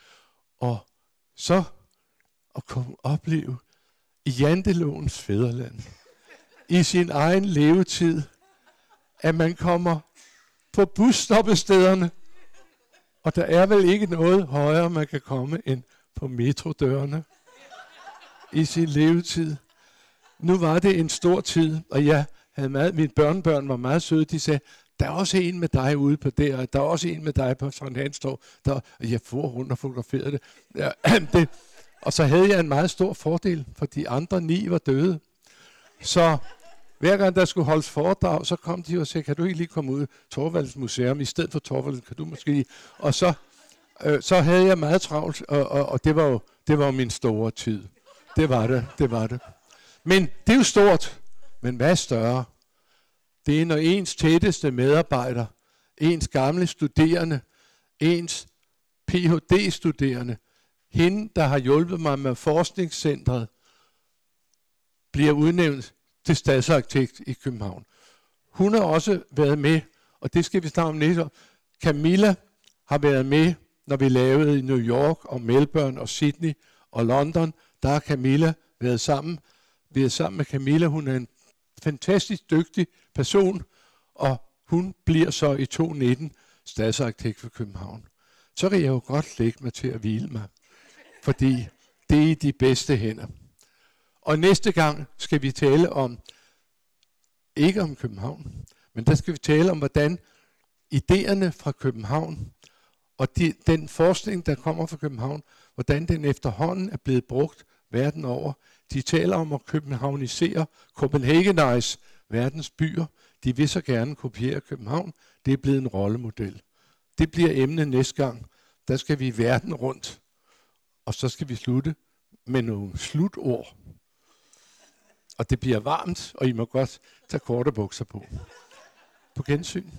Og så at komme opleve i jantelovens fædreland, i sin egen levetid, at man kommer på busstoppestederne, og der er vel ikke noget højere, man kan komme end på metrodørene i sin levetid. Nu var det en stor tid, og jeg havde meget, mine børnebørn var meget søde. De sagde, der er også en med dig ude på der, der er også en med dig på Sankt Hanstorv. Der, og jeg får rundt og fotograferede det. Ja, det. Og så havde jeg en meget stor fordel, for de andre ni var døde. Så hver gang der skulle holdes foredrag, så kom de og sagde, kan du ikke lige komme ud Torvalds Museum, i stedet for Torvalds, kan du måske lige... Og så, øh, så havde jeg meget travlt, og, og, og det, var jo, det var jo min store tid. Det var det, det var det. Men det er jo stort, men hvad er større? Det er, når ens tætteste medarbejder, ens gamle studerende, ens Ph.D.-studerende, hende, der har hjulpet mig med forskningscentret, bliver udnævnt til stadsarkitekt i København. Hun har også været med, og det skal vi snakke om lidt Camilla har været med, når vi lavede i New York og Melbourne og Sydney og London. Der har Camilla været sammen. Vi er sammen med Camilla. Hun er en fantastisk dygtig person, og hun bliver så i 2019 stadsarkitekt for København. Så kan jeg jo godt lægge mig til at hvile mig, fordi det er i de bedste hænder. Og næste gang skal vi tale om, ikke om København, men der skal vi tale om, hvordan idéerne fra København og de, den forskning, der kommer fra København, hvordan den efterhånden er blevet brugt verden over. De taler om at københavnisere, Copenhagenize verdens byer. De vil så gerne kopiere København. Det er blevet en rollemodel. Det bliver emnet næste gang. Der skal vi verden rundt. Og så skal vi slutte med nogle slutord. Og det bliver varmt, og I må godt tage korte bukser på. På gensyn.